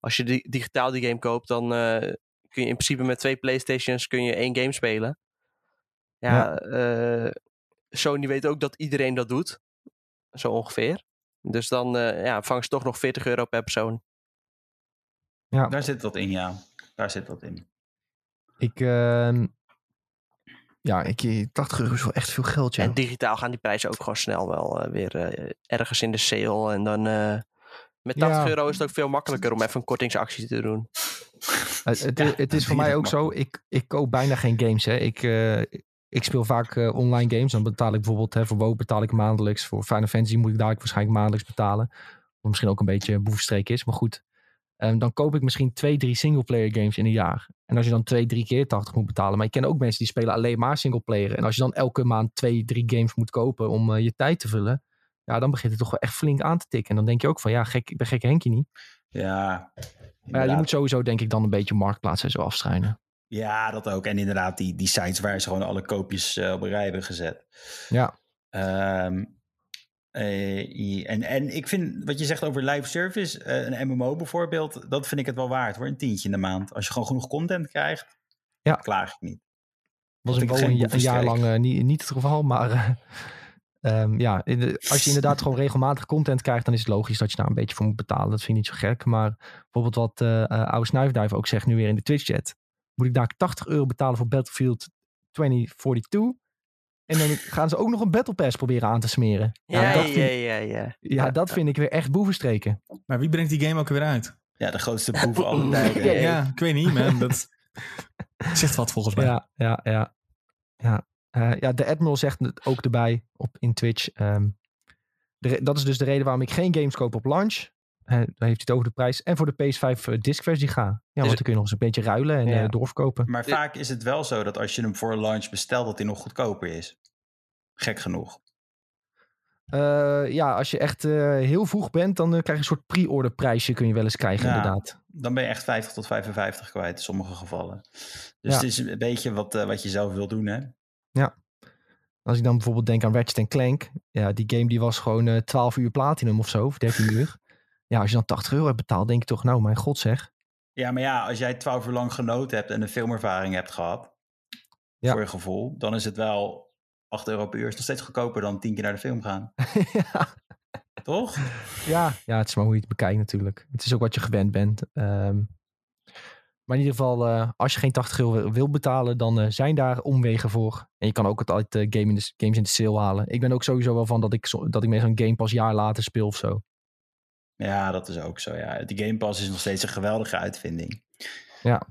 als je digitaal die game koopt, dan kun je in principe met twee Playstations kun je één game spelen. Ja, ja. Sony weet ook dat iedereen dat doet. Zo ongeveer. Dus dan uh, ja, vangt ze toch nog 40 euro per persoon. Ja. Daar zit wat in, ja. Daar zit wat in. Ik, uh, ja, ik, 80 euro is wel echt veel geld, ja. En digitaal gaan die prijzen ook gewoon snel wel uh, weer uh, ergens in de sale. En dan Met 80 euro is het ook veel makkelijker om even een kortingsactie te doen. Het, het, het is voor mij ook zo. Ik, ik koop bijna geen games. Hè. Ik, uh, ik speel vaak uh, online games. Dan betaal ik bijvoorbeeld hè, voor WoW betaal ik maandelijks. Voor Final Fantasy moet ik daar waarschijnlijk maandelijks betalen. Wat misschien ook een beetje boefstreek is. Maar goed. Um, dan koop ik misschien twee, drie singleplayer games in een jaar. En als je dan twee, drie keer 80 moet betalen. Maar ik ken ook mensen die spelen alleen maar singleplayer. En als je dan elke maand twee, drie games moet kopen om uh, je tijd te vullen. Ja, dan begint het toch wel echt flink aan te tikken. En dan denk je ook van ja, gek, ik ben gekke Henkie niet. Ja. Maar ja, je moet sowieso denk ik dan een beetje marktplaats en zo afstruinen. Ja, dat ook. En inderdaad die, die sites waar ze gewoon alle koopjes uh, op een rij hebben gezet. Ja. Um, uh, en, en ik vind wat je zegt over live service, uh, een MMO bijvoorbeeld, dat vind ik het wel waard hoor. Een tientje in de maand. Als je gewoon genoeg content krijgt, ja. klaag ik niet. Was ik een, een jaar lang niet, niet het geval, maar um, ja, de, als je inderdaad gewoon regelmatig content krijgt, dan is het logisch dat je daar een beetje voor moet betalen. Dat vind ik niet zo gek. Maar bijvoorbeeld wat oude Snuifduif ook zegt nu weer in de Twitch chat moet ik daar 80 euro betalen voor Battlefield 2042. En dan gaan ze ook nog een Battle Pass proberen aan te smeren. Ja, ja, dat vind, ja, ja, ja. dat vind ik weer echt boevenstreken. Maar wie brengt die game ook weer uit? Ja, de grootste boef alle tijden. ja, ik weet niet, man. Dat zegt wat volgens mij. Ja, ja, ja. Ja, uh, ja de Admiral zegt het ook erbij op, in Twitch. Um, de, dat is dus de reden waarom ik geen games koop op launch. Dan heeft hij het over de prijs. En voor de PS5 uh, diskversie gaan. Ja, want dan kun je nog eens een beetje ruilen en ja. uh, doorverkopen. Maar vaak is het wel zo dat als je hem voor launch bestelt, dat hij nog goedkoper is. Gek genoeg. Uh, ja, als je echt heel vroeg bent, dan krijg je een soort pre-order prijsje kun je wel eens krijgen, ja, inderdaad. Dan ben je echt 50 tot 55 kwijt in sommige gevallen. Dus ja. het is een beetje wat, wat je zelf wil doen, hè? Ja. Als ik dan bijvoorbeeld denk aan Ratchet Clank. Ja, die game die was gewoon 12 uur platinum of zo, of 13 uur. Ja, als je dan 80 euro hebt betaald, denk je toch, nou, mijn god zeg. Ja, maar ja, als jij 12 uur lang genoten hebt en een filmervaring hebt gehad, ja. voor je gevoel, dan is het wel 8 euro per uur. Is nog steeds goedkoper dan 10 keer naar de film gaan. ja. Toch? Ja, ja, het is maar hoe je het bekijkt natuurlijk. Het is ook wat je gewend bent. Um, maar in ieder geval, uh, als je geen 80 euro wil betalen, dan uh, zijn daar omwegen voor. En je kan ook het altijd uh, game in de, games in de sale halen. Ik ben ook sowieso wel van dat ik, dat ik met zo'n game pas jaar later speel of zo. Ja, dat is ook zo. Ja. De Game Pass is nog steeds een geweldige uitvinding. Ja.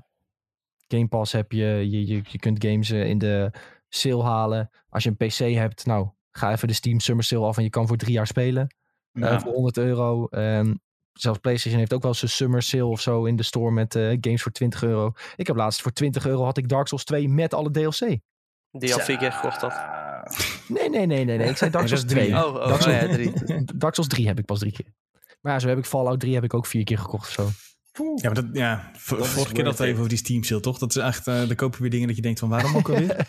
Game Pass heb je, je, je, je kunt games in de sale halen. Als je een PC hebt, nou, ga even de Steam Summer Sale af en je kan voor drie jaar spelen. Ja. Uh, voor 100 euro. Um, zelfs PlayStation heeft ook wel zijn Summer Sale of zo in de store met uh, games voor 20 euro. Ik heb laatst voor 20 euro had ik Dark Souls 2 met alle DLC. Die al vier keer gekocht had. Nee, nee, nee, nee, nee. Ik zei Dark Souls 2. Oh, oh, Dark, Souls, oh, ja, 3. Dark Souls 3 heb ik pas drie keer. Maar ja, zo heb ik Fallout 3 heb ik ook vier keer gekocht of zo. Ja, maar dat, ja, dat vorige keer dat we even over die Steam sale, toch? Dat is echt, uh, dan kopen weer dingen dat je denkt van, waarom ook alweer?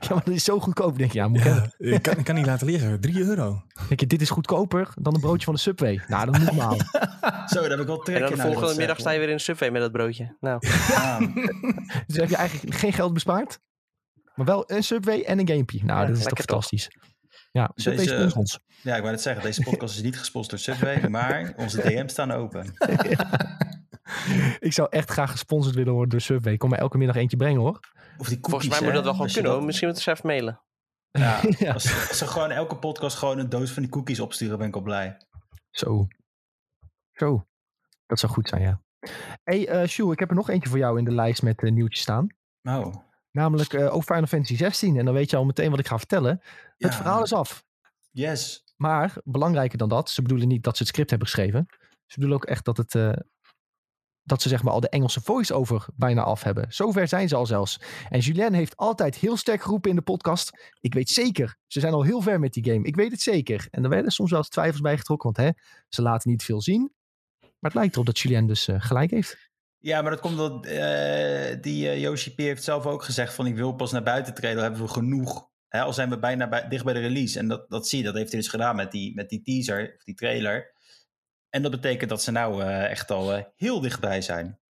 ja, maar dat is zo goedkoop, denk je. Ja, moet ja, ik, kan, ik kan niet laten liggen. 3 euro. Denk je, dit is goedkoper dan een broodje van de Subway. Nou, dat moet maar. zo, dat heb ik wel trek En dan de volgende middag sta je weer in de Subway met dat broodje. Nou. Ja. dus heb je eigenlijk geen geld bespaard, maar wel een Subway en een gamepje. Nou, ja, dat is toch fantastisch. Ja, Subway Deze, ons. Ja, ik wou net zeggen, deze podcast is niet gesponsord door Subway, maar onze DM's staan open. ja. Ik zou echt graag gesponsord willen worden door Subway. Ik kom er elke middag eentje brengen hoor. Of die cookies, Volgens mij moet dat wel gewoon kunnen. Dat... Misschien moeten ze even mailen. Ja, ja. Als, als, ze gewoon elke podcast gewoon een doos van die cookies opsturen, ben ik al blij. Zo. Zo. Dat zou goed zijn, ja. hey, uh, Sjoe, ik heb er nog eentje voor jou in de lijst met uh, nieuwtjes staan. Oh. Namelijk uh, over Final Fantasy 16. En dan weet je al meteen wat ik ga vertellen. Ja. Het verhaal is af. Yes. Maar belangrijker dan dat, ze bedoelen niet dat ze het script hebben geschreven. Ze bedoelen ook echt dat het. Uh, dat ze zeg maar al de Engelse voice-over bijna af hebben. Zover zijn ze al zelfs. En Julien heeft altijd heel sterk geroepen in de podcast. Ik weet zeker, ze zijn al heel ver met die game. Ik weet het zeker. En er werden soms wel eens twijfels bij getrokken, want hè, ze laten niet veel zien. Maar het lijkt erop dat Julien dus uh, gelijk heeft. Ja, maar dat komt omdat uh, die uh, Yoshi P heeft zelf ook gezegd van ik wil pas naar buiten treden, dan hebben we genoeg. Hè, al zijn we bijna bij, dicht bij de release. En dat, dat zie je, dat heeft hij dus gedaan met die, met die teaser, of die trailer. En dat betekent dat ze nou uh, echt al uh, heel dichtbij zijn.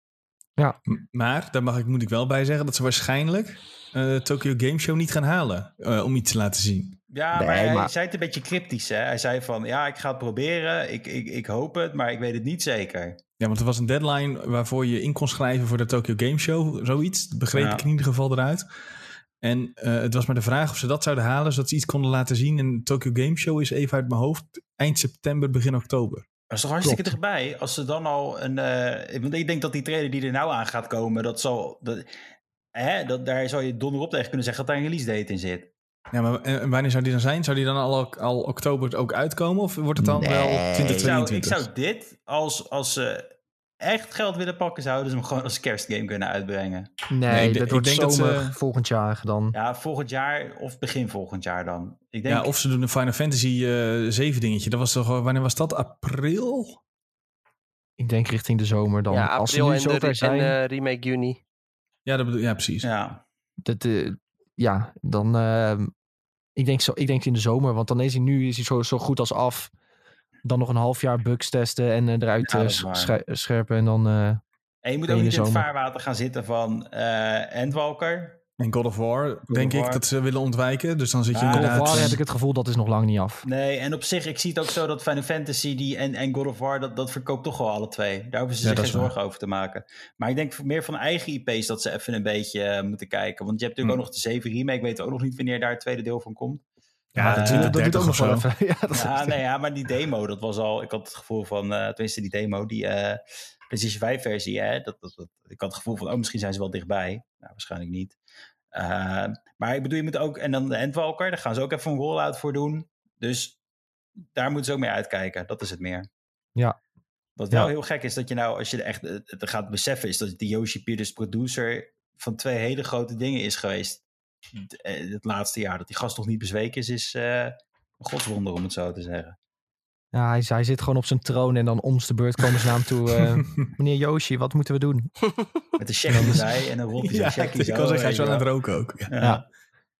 Ja. Maar daar mag ik, moet ik wel bij zeggen dat ze waarschijnlijk uh, Tokyo Game Show niet gaan halen om iets te laten zien. Ja, nee, maar hij maar... zei het een beetje cryptisch. Hè? Hij zei van, ja, ik ga het proberen, ik, ik, ik hoop het, maar ik weet het niet zeker. Ja, want er was een deadline waarvoor je in kon schrijven voor de Tokyo Game Show, zoiets. Dat begreep ja. ik in ieder geval eruit. En uh, het was maar de vraag of ze dat zouden halen, zodat ze iets konden laten zien. En de Tokyo Game Show is even uit mijn hoofd eind september, begin oktober. Dat is toch hartstikke Klopt. dichtbij. Als ze dan al een. Uh, want ik denk dat die trailer die er nou aan gaat komen, dat zal. Dat, hè, dat, daar zou je donderop tegen kunnen zeggen dat daar een release date in zit. Ja, maar en wanneer zou die dan zijn? Zou die dan al, al oktober ook uitkomen? Of wordt het dan wel 2022? Ik zou, ik zou dit, als, als ze echt geld willen pakken, zouden ze hem gewoon als kerstgame kunnen uitbrengen. Nee, dat wordt zomer dat volgend jaar dan. Ja, volgend jaar of begin volgend jaar dan. Ik denk... Ja, of ze doen een Final Fantasy uh, eh, 7 dingetje. Dat was toch, wanneer was dat? April? Ik denk richting de zomer dan. Ja, april als ze nu en, zover zijn... en uh, remake juni. Ja, dat bedoel, ja precies. Ja. Dat, uh, ja, dan... Uh, ik, denk zo, ik denk in de zomer, want dan is hij nu is hij zo, zo goed als af dan nog een half jaar bugs testen en uh, eruit ja, uh, scherpen. En dan. Uh, en je moet ook niet in het vaarwater gaan zitten van Endwalker. En God of War, denk ik, dat ze willen ontwijken. Dus dan zit je inderdaad... God of War heb ik het gevoel, dat is nog lang niet af. Nee, en op zich, ik zie het ook zo dat Final Fantasy die en, en God of War, dat, dat verkoopt toch wel alle twee. Daar hoeven ze zich geen zorgen over te maken. Maar ik denk meer van eigen IP's dat ze even een beetje moeten kijken. Want je hebt natuurlijk hm. ook nog de 7 remake, weten ook nog niet wanneer daar het tweede deel van komt. Ja, dat, uh, dat doet ook nog wel even. ja, dat ja, nee, ja, maar die demo, dat was al... Ik had het gevoel van, uh, tenminste die demo, die uh, PlayStation 5 versie, hè, dat, dat, dat, ik had het gevoel van, oh, misschien zijn ze wel dichtbij. Nou, waarschijnlijk niet. maar ik bedoel, je moet ook... En dan de Endwalker, daar gaan ze ook even een rollout voor doen. Dus daar moeten ze ook mee uitkijken. Dat is het meer. Ja. Wat wel heel gek is, dat je nou, als je er echt het gaat beseffen, is dat die Yoshi Peters producer van twee hele grote dingen is geweest eh, het laatste jaar. Dat die gast nog niet bezweken is, is uh, een godswonder om het zo te zeggen. Ja, hij, hij zit gewoon op zijn troon en dan om de beurt komen ze naar hem toe. Uh, meneer Yoshi, wat moeten we doen? Met de check erbij en dan rolt hij zijn check. Ik kan zeggen, hij is wel aan het roken ook. Ja. ja.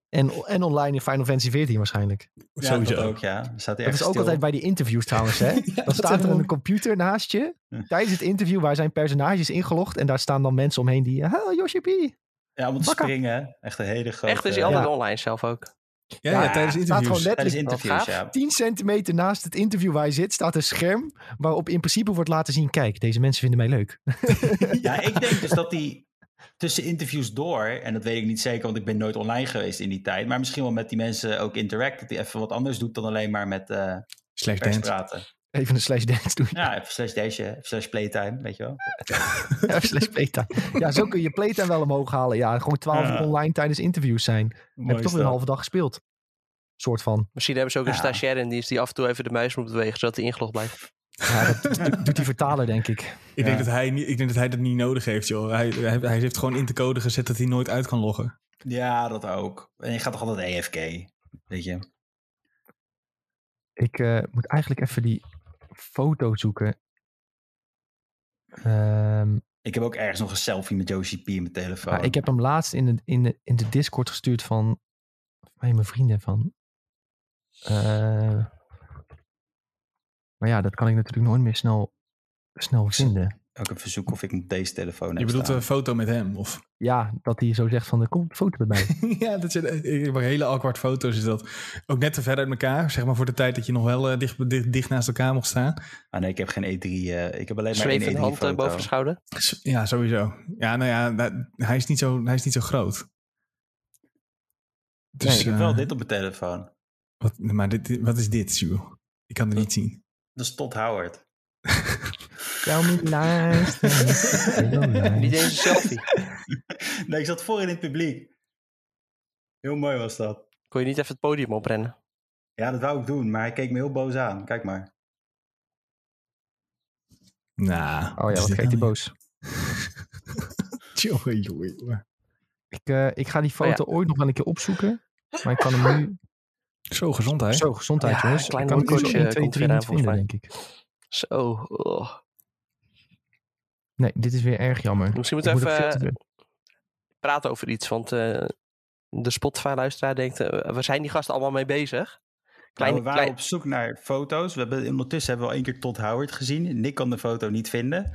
En, en online in Final Fantasy 14 waarschijnlijk. Ja, Sowieso. ook, ja. Staat dat is ook altijd bij die interviews trouwens, hè? dan staat er een computer naast je tijdens het interview waar zijn personages ingelogd. En daar staan dan mensen omheen die, ah, Yoshi P. Ja, om te springen. Echt een hele grote... Echt is hij altijd online zelf ook. Ja, ja, tijdens interviews. Staat gewoon tijdens interviews, ja. 10 centimeter naast het interview waar je zit, staat een scherm waarop in principe wordt laten zien, kijk, deze mensen vinden mij leuk. ja, ik denk dus dat die tussen interviews door, en dat weet ik niet zeker, want ik ben nooit online geweest in die tijd, maar misschien wel met die mensen ook interact, dat hij even wat anders doet dan alleen maar met uh, Slash praten. Even een slash dance doen. Ja, even slash dance, slash playtime, weet je wel. ja, slash playtime. Ja, zo kun je playtime wel omhoog halen. Ja, gewoon 12 uur online tijdens interviews zijn. Mooi heb je toch weer een halve dag gespeeld. Soort van. Misschien hebben ze ook een stagiair in dienst die af en toe even de muis moet bewegen, zodat hij ingelogd blijft. Ja, dat doet die vertaler, denk ik. Ik, denk dat hij, ik denk dat hij dat niet nodig heeft, joh. Hij, hij, hij heeft gewoon in de code gezet dat hij nooit uit kan loggen. Ja, dat ook. En je gaat toch altijd EFK, weet je. Ik uh, moet eigenlijk even die foto zoeken. Um, ik heb ook ergens nog een selfie met Josie P in mijn telefoon. ik heb hem laatst in de, in de, in de Discord gestuurd van, van mijn vrienden van. Uh, maar ja, dat kan ik natuurlijk nooit meer snel, snel vinden ook een verzoek of ik deze telefoon heb Je bedoelt een foto met hem? Of? Ja, dat hij zo zegt van, er komt een foto bij mij. ja, dat zijn ik hele awkward foto's is dat. Ook net te ver uit elkaar, zeg maar voor de tijd dat je nog wel uh, dicht, dicht, dicht, naast elkaar mocht staan. Ah nee, ik heb geen E3, uh, eh, ik heb alleen maar een E3 hand foto. boven schouder? Ja, sowieso. Ja, nou ja, hij is niet zo, hij is niet zo groot. Dus, nee, ik heb uh, wel dit op mijn telefoon. Wat, maar dit, wat is dit, Sue? Ik kan het niet zien. Dat is Todd Howard. Jou niet luisteren. Niet eens een selfie. nee, ik zat voor in het publiek. Heel mooi was dat. Kon je niet even het podium oprennen? Ja, dat wou ik doen, maar hij keek me heel boos aan. Kijk maar. Nou. oh ja, wat kijkt hij boos? jongen, jongen, jongen. Ik, uh, ik ga die foto oh ooit nog wel een keer opzoeken. Maar ik kan hem nu... Zo, gezondheid. Zo, gezondheid, ja, jongens. Klein ik kan hem 1, 2, 3 niet vinden, denk ik. Zo. Oh. Nee, dit is weer erg jammer. Misschien moeten we even praten over iets. Want uh, de Spotify-luisteraar denkt, uh, waar zijn die gasten allemaal mee bezig? Kleine, nou, we waren op zoek naar foto's. We hebben, ondertussen hebben we al één keer Todd Howard gezien. Nick kan de foto niet vinden.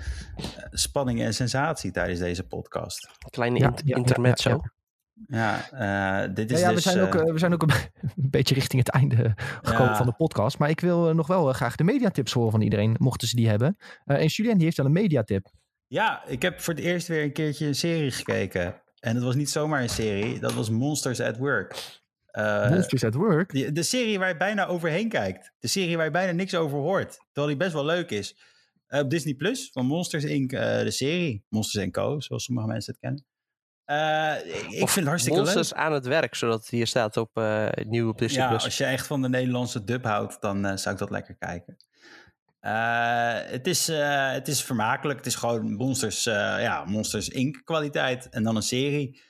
Spanning en sensatie tijdens deze podcast. Kleine ja, ja, intermezzo. Ja, ja, uh, dit is ja, dus, we, zijn ook, uh, we zijn ook een, beetje richting het einde gekomen van de podcast. Maar ik wil nog wel graag de mediatips horen van iedereen, mochten ze die hebben. en Julien die heeft wel een mediatip. Ja, ik heb voor het eerst weer een keertje een serie gekeken. En het was niet zomaar een serie, dat was Monsters at Work. Uh, Monsters at Work? De, de, serie waar je bijna overheen kijkt. De serie waar je bijna niks over hoort. Terwijl die best wel leuk is. Uh, op Disney Plus van Monsters Inc. Uh, de serie. Monsters Co. Zoals sommige mensen het kennen. ik vind het hartstikke Monsters aan het werk, zodat het hier staat op nieuw op Disney ja, Plus. als je echt van de Nederlandse dub houdt, dan zou ik dat lekker kijken. Het, is, het is vermakelijk. Het is gewoon Monsters, ja, Monsters Inc. kwaliteit. En dan een serie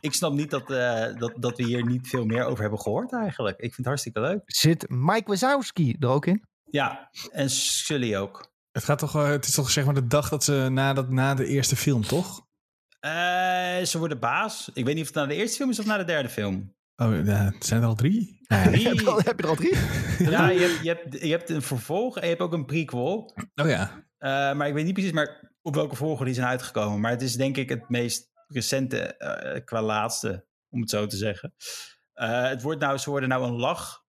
ik snap niet dat, uh, dat, dat we hier niet veel meer over hebben gehoord eigenlijk. Ik vind het hartstikke leuk. Zit Mike Wazowski er ook in? Ja, en Sully ook. Het, gaat toch, het is toch zeg maar de dag dat ze na, dat, na de eerste film, toch? Uh, ze worden baas. Ik weet niet of het na de eerste film is of na de derde film. Oh, ja, zijn er al drie? drie. heb, je al, heb je er al drie? ja, je hebt, je, hebt, je hebt een vervolg en je hebt ook een prequel. Oh ja. maar ik weet niet precies maar op welke volgorde die zijn uitgekomen. Maar het is denk ik het meest recente uh, qua laatste, om het zo te zeggen. Uh, het wordt nou, ze worden nou een lach.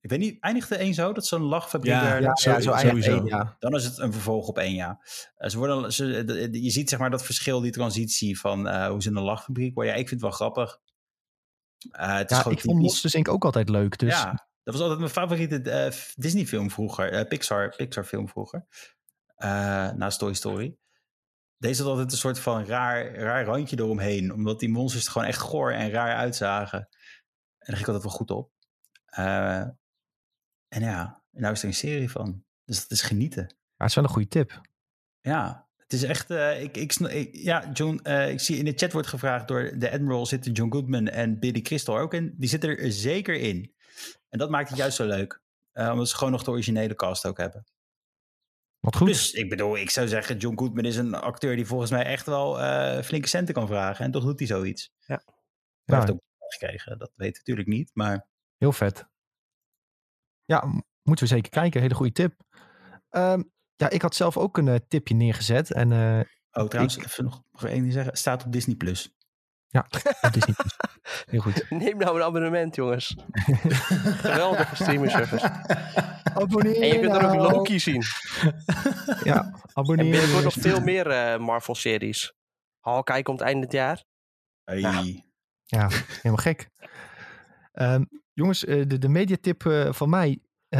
Ik weet niet, eindigt er één zo? Dat zo'n lachfabriek ja, er, ja, ja, zo sowieso. ja. Dan is het een vervolg op één jaar. Ze worden, ze, je ziet zeg maar dat verschil, die transitie van hoe ze in een lachfabriek worden. Ja, ik vind het wel grappig. Het is ja, ik vond Monsters Inc. ook altijd leuk. Dus. Ja, dat was altijd mijn favoriete Disney film vroeger. Pixar, Pixar film vroeger. naast Toy Story deze had altijd een soort van raar, raar randje eromheen. Omdat die monsters er gewoon echt goor en raar uitzagen. En daar ging ik altijd wel goed op. Uh, en ja, nou is er een serie van. Dus dat is genieten. Ja, het is wel een goede tip. Ja, het is echt. Uh, ik, ik, ja, John, uh, ik zie in de chat wordt gevraagd door de Admiral zitten John Goodman en Billy Crystal ook in. Die zitten er zeker in. En dat maakt het juist zo leuk. omdat ze gewoon nog de originele cast ook hebben. Wat goed. Dus ik bedoel, ik zou zeggen, John Goodman is een acteur die volgens mij echt wel uh, flinke centen kan vragen. En toch doet hij zoiets. Ja. Hij heeft ook gekregen, dat weet ik natuurlijk niet, maar... Heel vet. Ja, moeten we zeker kijken. Hele goede tip. Um, ja, ik had zelf ook een uh, tipje neergezet. En, uh, oh, trouwens, ik... even nog, nog één ding zeggen. Staat op Disney+. Plus. Ja, op Disney+. Plus. Heel goed. Neem nou een abonnement, jongens. Geweldige streaming service. Abonneer En je kunt er ook nou. Loki zien. ja, abonneer. En binnenkort nog veel meer uh, Marvel-series. Hawkeye komt eind dit jaar. Hey. Ja. ja, helemaal gek. Um, jongens, uh, de, de mediatip uh, van mij,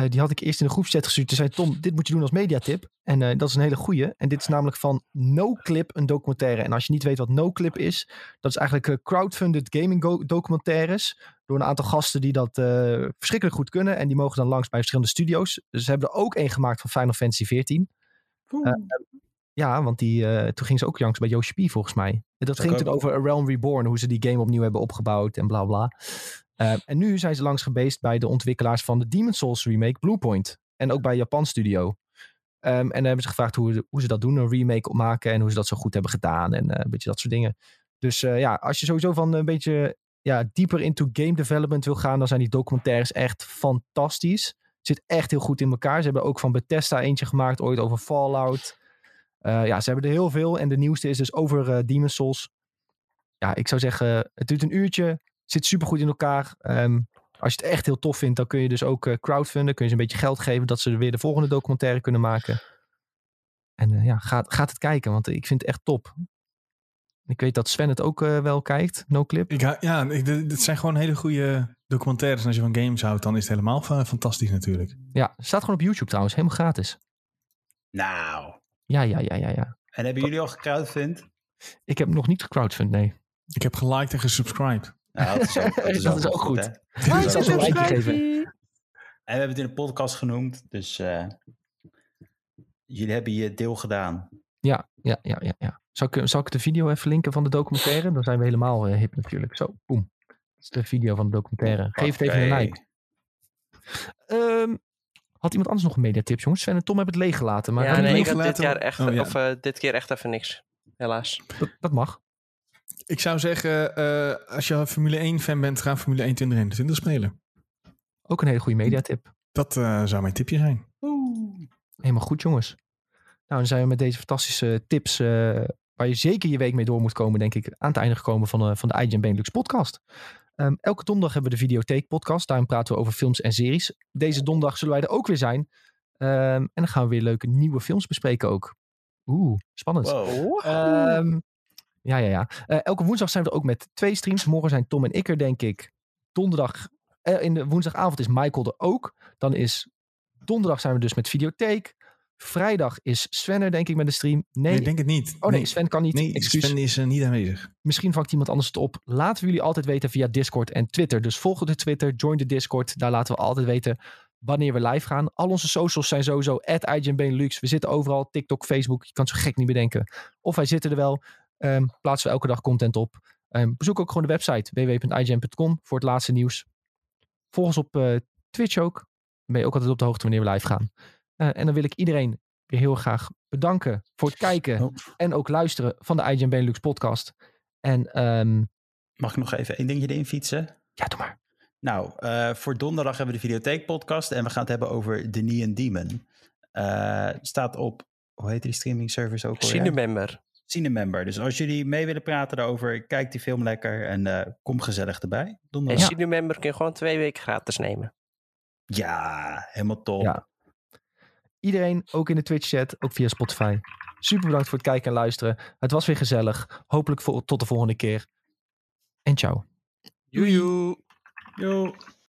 die had ik eerst in de groepschat gestuurd. Toen zei Tom, dit moet je doen als mediatip. En dat is een hele goeie. En dit is namelijk van NoClip, een documentaire. En als je niet weet wat NoClip is, dat is eigenlijk crowdfunded gaming documentaires door een aantal gasten die dat verschrikkelijk goed kunnen. En die mogen dan langs bij verschillende studio's. Dus ze hebben er ook één gemaakt van Final Fantasy XIV. Uh, ja, want die, toen ging ze ook langs bij Yoshi P volgens mij. Dat, dat ging toen over A Realm Reborn, hoe ze die game opnieuw hebben opgebouwd en bla bla. En nu zijn ze langs geweest bij de ontwikkelaars van de Demon Souls remake Bluepoint. En ook bij Japan Studio. Um, en dan hebben ze gevraagd hoe, hoe ze dat doen, een remake opmaken en hoe ze dat zo goed hebben gedaan en een beetje dat soort dingen. Dus ja, als je sowieso van een beetje ja, dieper into game development wil gaan, dan zijn die documentaires echt fantastisch. Zit echt heel goed in elkaar. Ze hebben ook van Bethesda eentje gemaakt, ooit over Fallout. Uh, ja, ze hebben er heel veel. En de nieuwste is dus over Demon's Souls. Ja, ik zou zeggen, het duurt een uurtje. Zit super goed in elkaar. Um, als je het echt heel tof vindt, dan kun je dus ook uh, crowdfunden. Kun je ze een beetje geld geven, dat ze weer de volgende documentaire kunnen maken. En ja, gaat, gaat het kijken, want ik vind het echt top. Ik weet dat Sven het ook uh, wel kijkt, No Clip. Ik, ja, het zijn gewoon hele goede documentaires. En als je van games houdt, dan is het helemaal fantastisch natuurlijk. Ja, staat gewoon op YouTube trouwens, helemaal gratis. Nou. Ja, ja, ja, ja, ja. En hebben jullie al gecrowdfund? Ik heb nog niet gecrowdfund, nee. Ik heb geliked en gesubscribed. Nou, dat is ook, dat is dat ook, is ook goed. goed ja, een geven. En we hebben het in de podcast genoemd, dus uh, jullie hebben je deel gedaan. Ja, ja, ja, ja. ja. Zal ik, zal ik de video even linken van de documentaire? Dan zijn we helemaal uh, hip natuurlijk. Zo, boem. Dat is de video van de documentaire. Geef het even een like. Um, had iemand anders nog een mediatips, jongens? Sven en Tom hebben het leeggelaten. Maar ja, nee, ik had dit, jaar echt, oh, ja. of, uh, dit keer echt even niks. Helaas. Dat, dat mag. Ik zou zeggen, uh, als je Formule 1-fan bent, ga Formule 1 2021 spelen. Ook een hele goede mediatip. Dat uh, zou mijn tipje zijn. Oeh. Helemaal goed, jongens. Nou, dan zijn we met deze fantastische tips waar je zeker je week mee door moet komen, denk ik, aan het einde gekomen van, uh, van de IGN Benelux podcast. Um, elke donderdag hebben we de Videotheek podcast. Daarin praten we over films en series. Deze donderdag zullen wij er ook weer zijn. Um, en dan gaan we weer leuke nieuwe films bespreken ook. Oeh, spannend. Wow. Um, ja, ja, ja. Uh, elke woensdag zijn we er ook met twee streams. Morgen zijn Tom en ik er, denk ik. donderdag, eh, in de woensdagavond is Michael er ook. Dan is donderdag zijn we dus met videotheek. Vrijdag is Sven er, denk ik, met de stream. Nee, ik denk het niet. Oh nee, Sven kan niet. Nee, Excuus. Sven is uh, niet aanwezig. Misschien vangt iemand anders het op. Laten we jullie altijd weten via Discord en Twitter. Dus volg de Twitter, join de Discord. Daar laten we altijd weten wanneer we live gaan. Al onze socials zijn sowieso at. We zitten overal, TikTok, Facebook. Je kan het zo gek niet bedenken. Of wij zitten er wel. Um, plaatsen we elke dag content op. Um, bezoek ook gewoon de website www.ign.com voor het laatste nieuws. Volg ons op uh, Twitch ook. Dan ben je ook altijd op de hoogte wanneer we live gaan. Uh, en dan wil ik iedereen weer heel graag bedanken voor het kijken oh. en ook luisteren van de IGN Benelux podcast. En um, mag ik nog even één dingetje erin fietsen? Ja, doe maar. Nou, uh, voor donderdag hebben we de Videotheek podcast en we gaan het hebben over The Neon Demon. Uh, staat op, hoe heet die streaming service ook alweer? Cinemember. Cinemember. Dus als jullie mee willen praten daarover, kijk die film lekker en uh, kom gezellig erbij. Donderdag. En Cinemember kun je gewoon twee weken gratis nemen. Ja, helemaal top. Ja. Iedereen, ook in de Twitch-chat, ook via Spotify. Super bedankt voor het kijken en luisteren. Het was weer gezellig. Hopelijk tot de volgende keer. En ciao. Joejoe. Yo.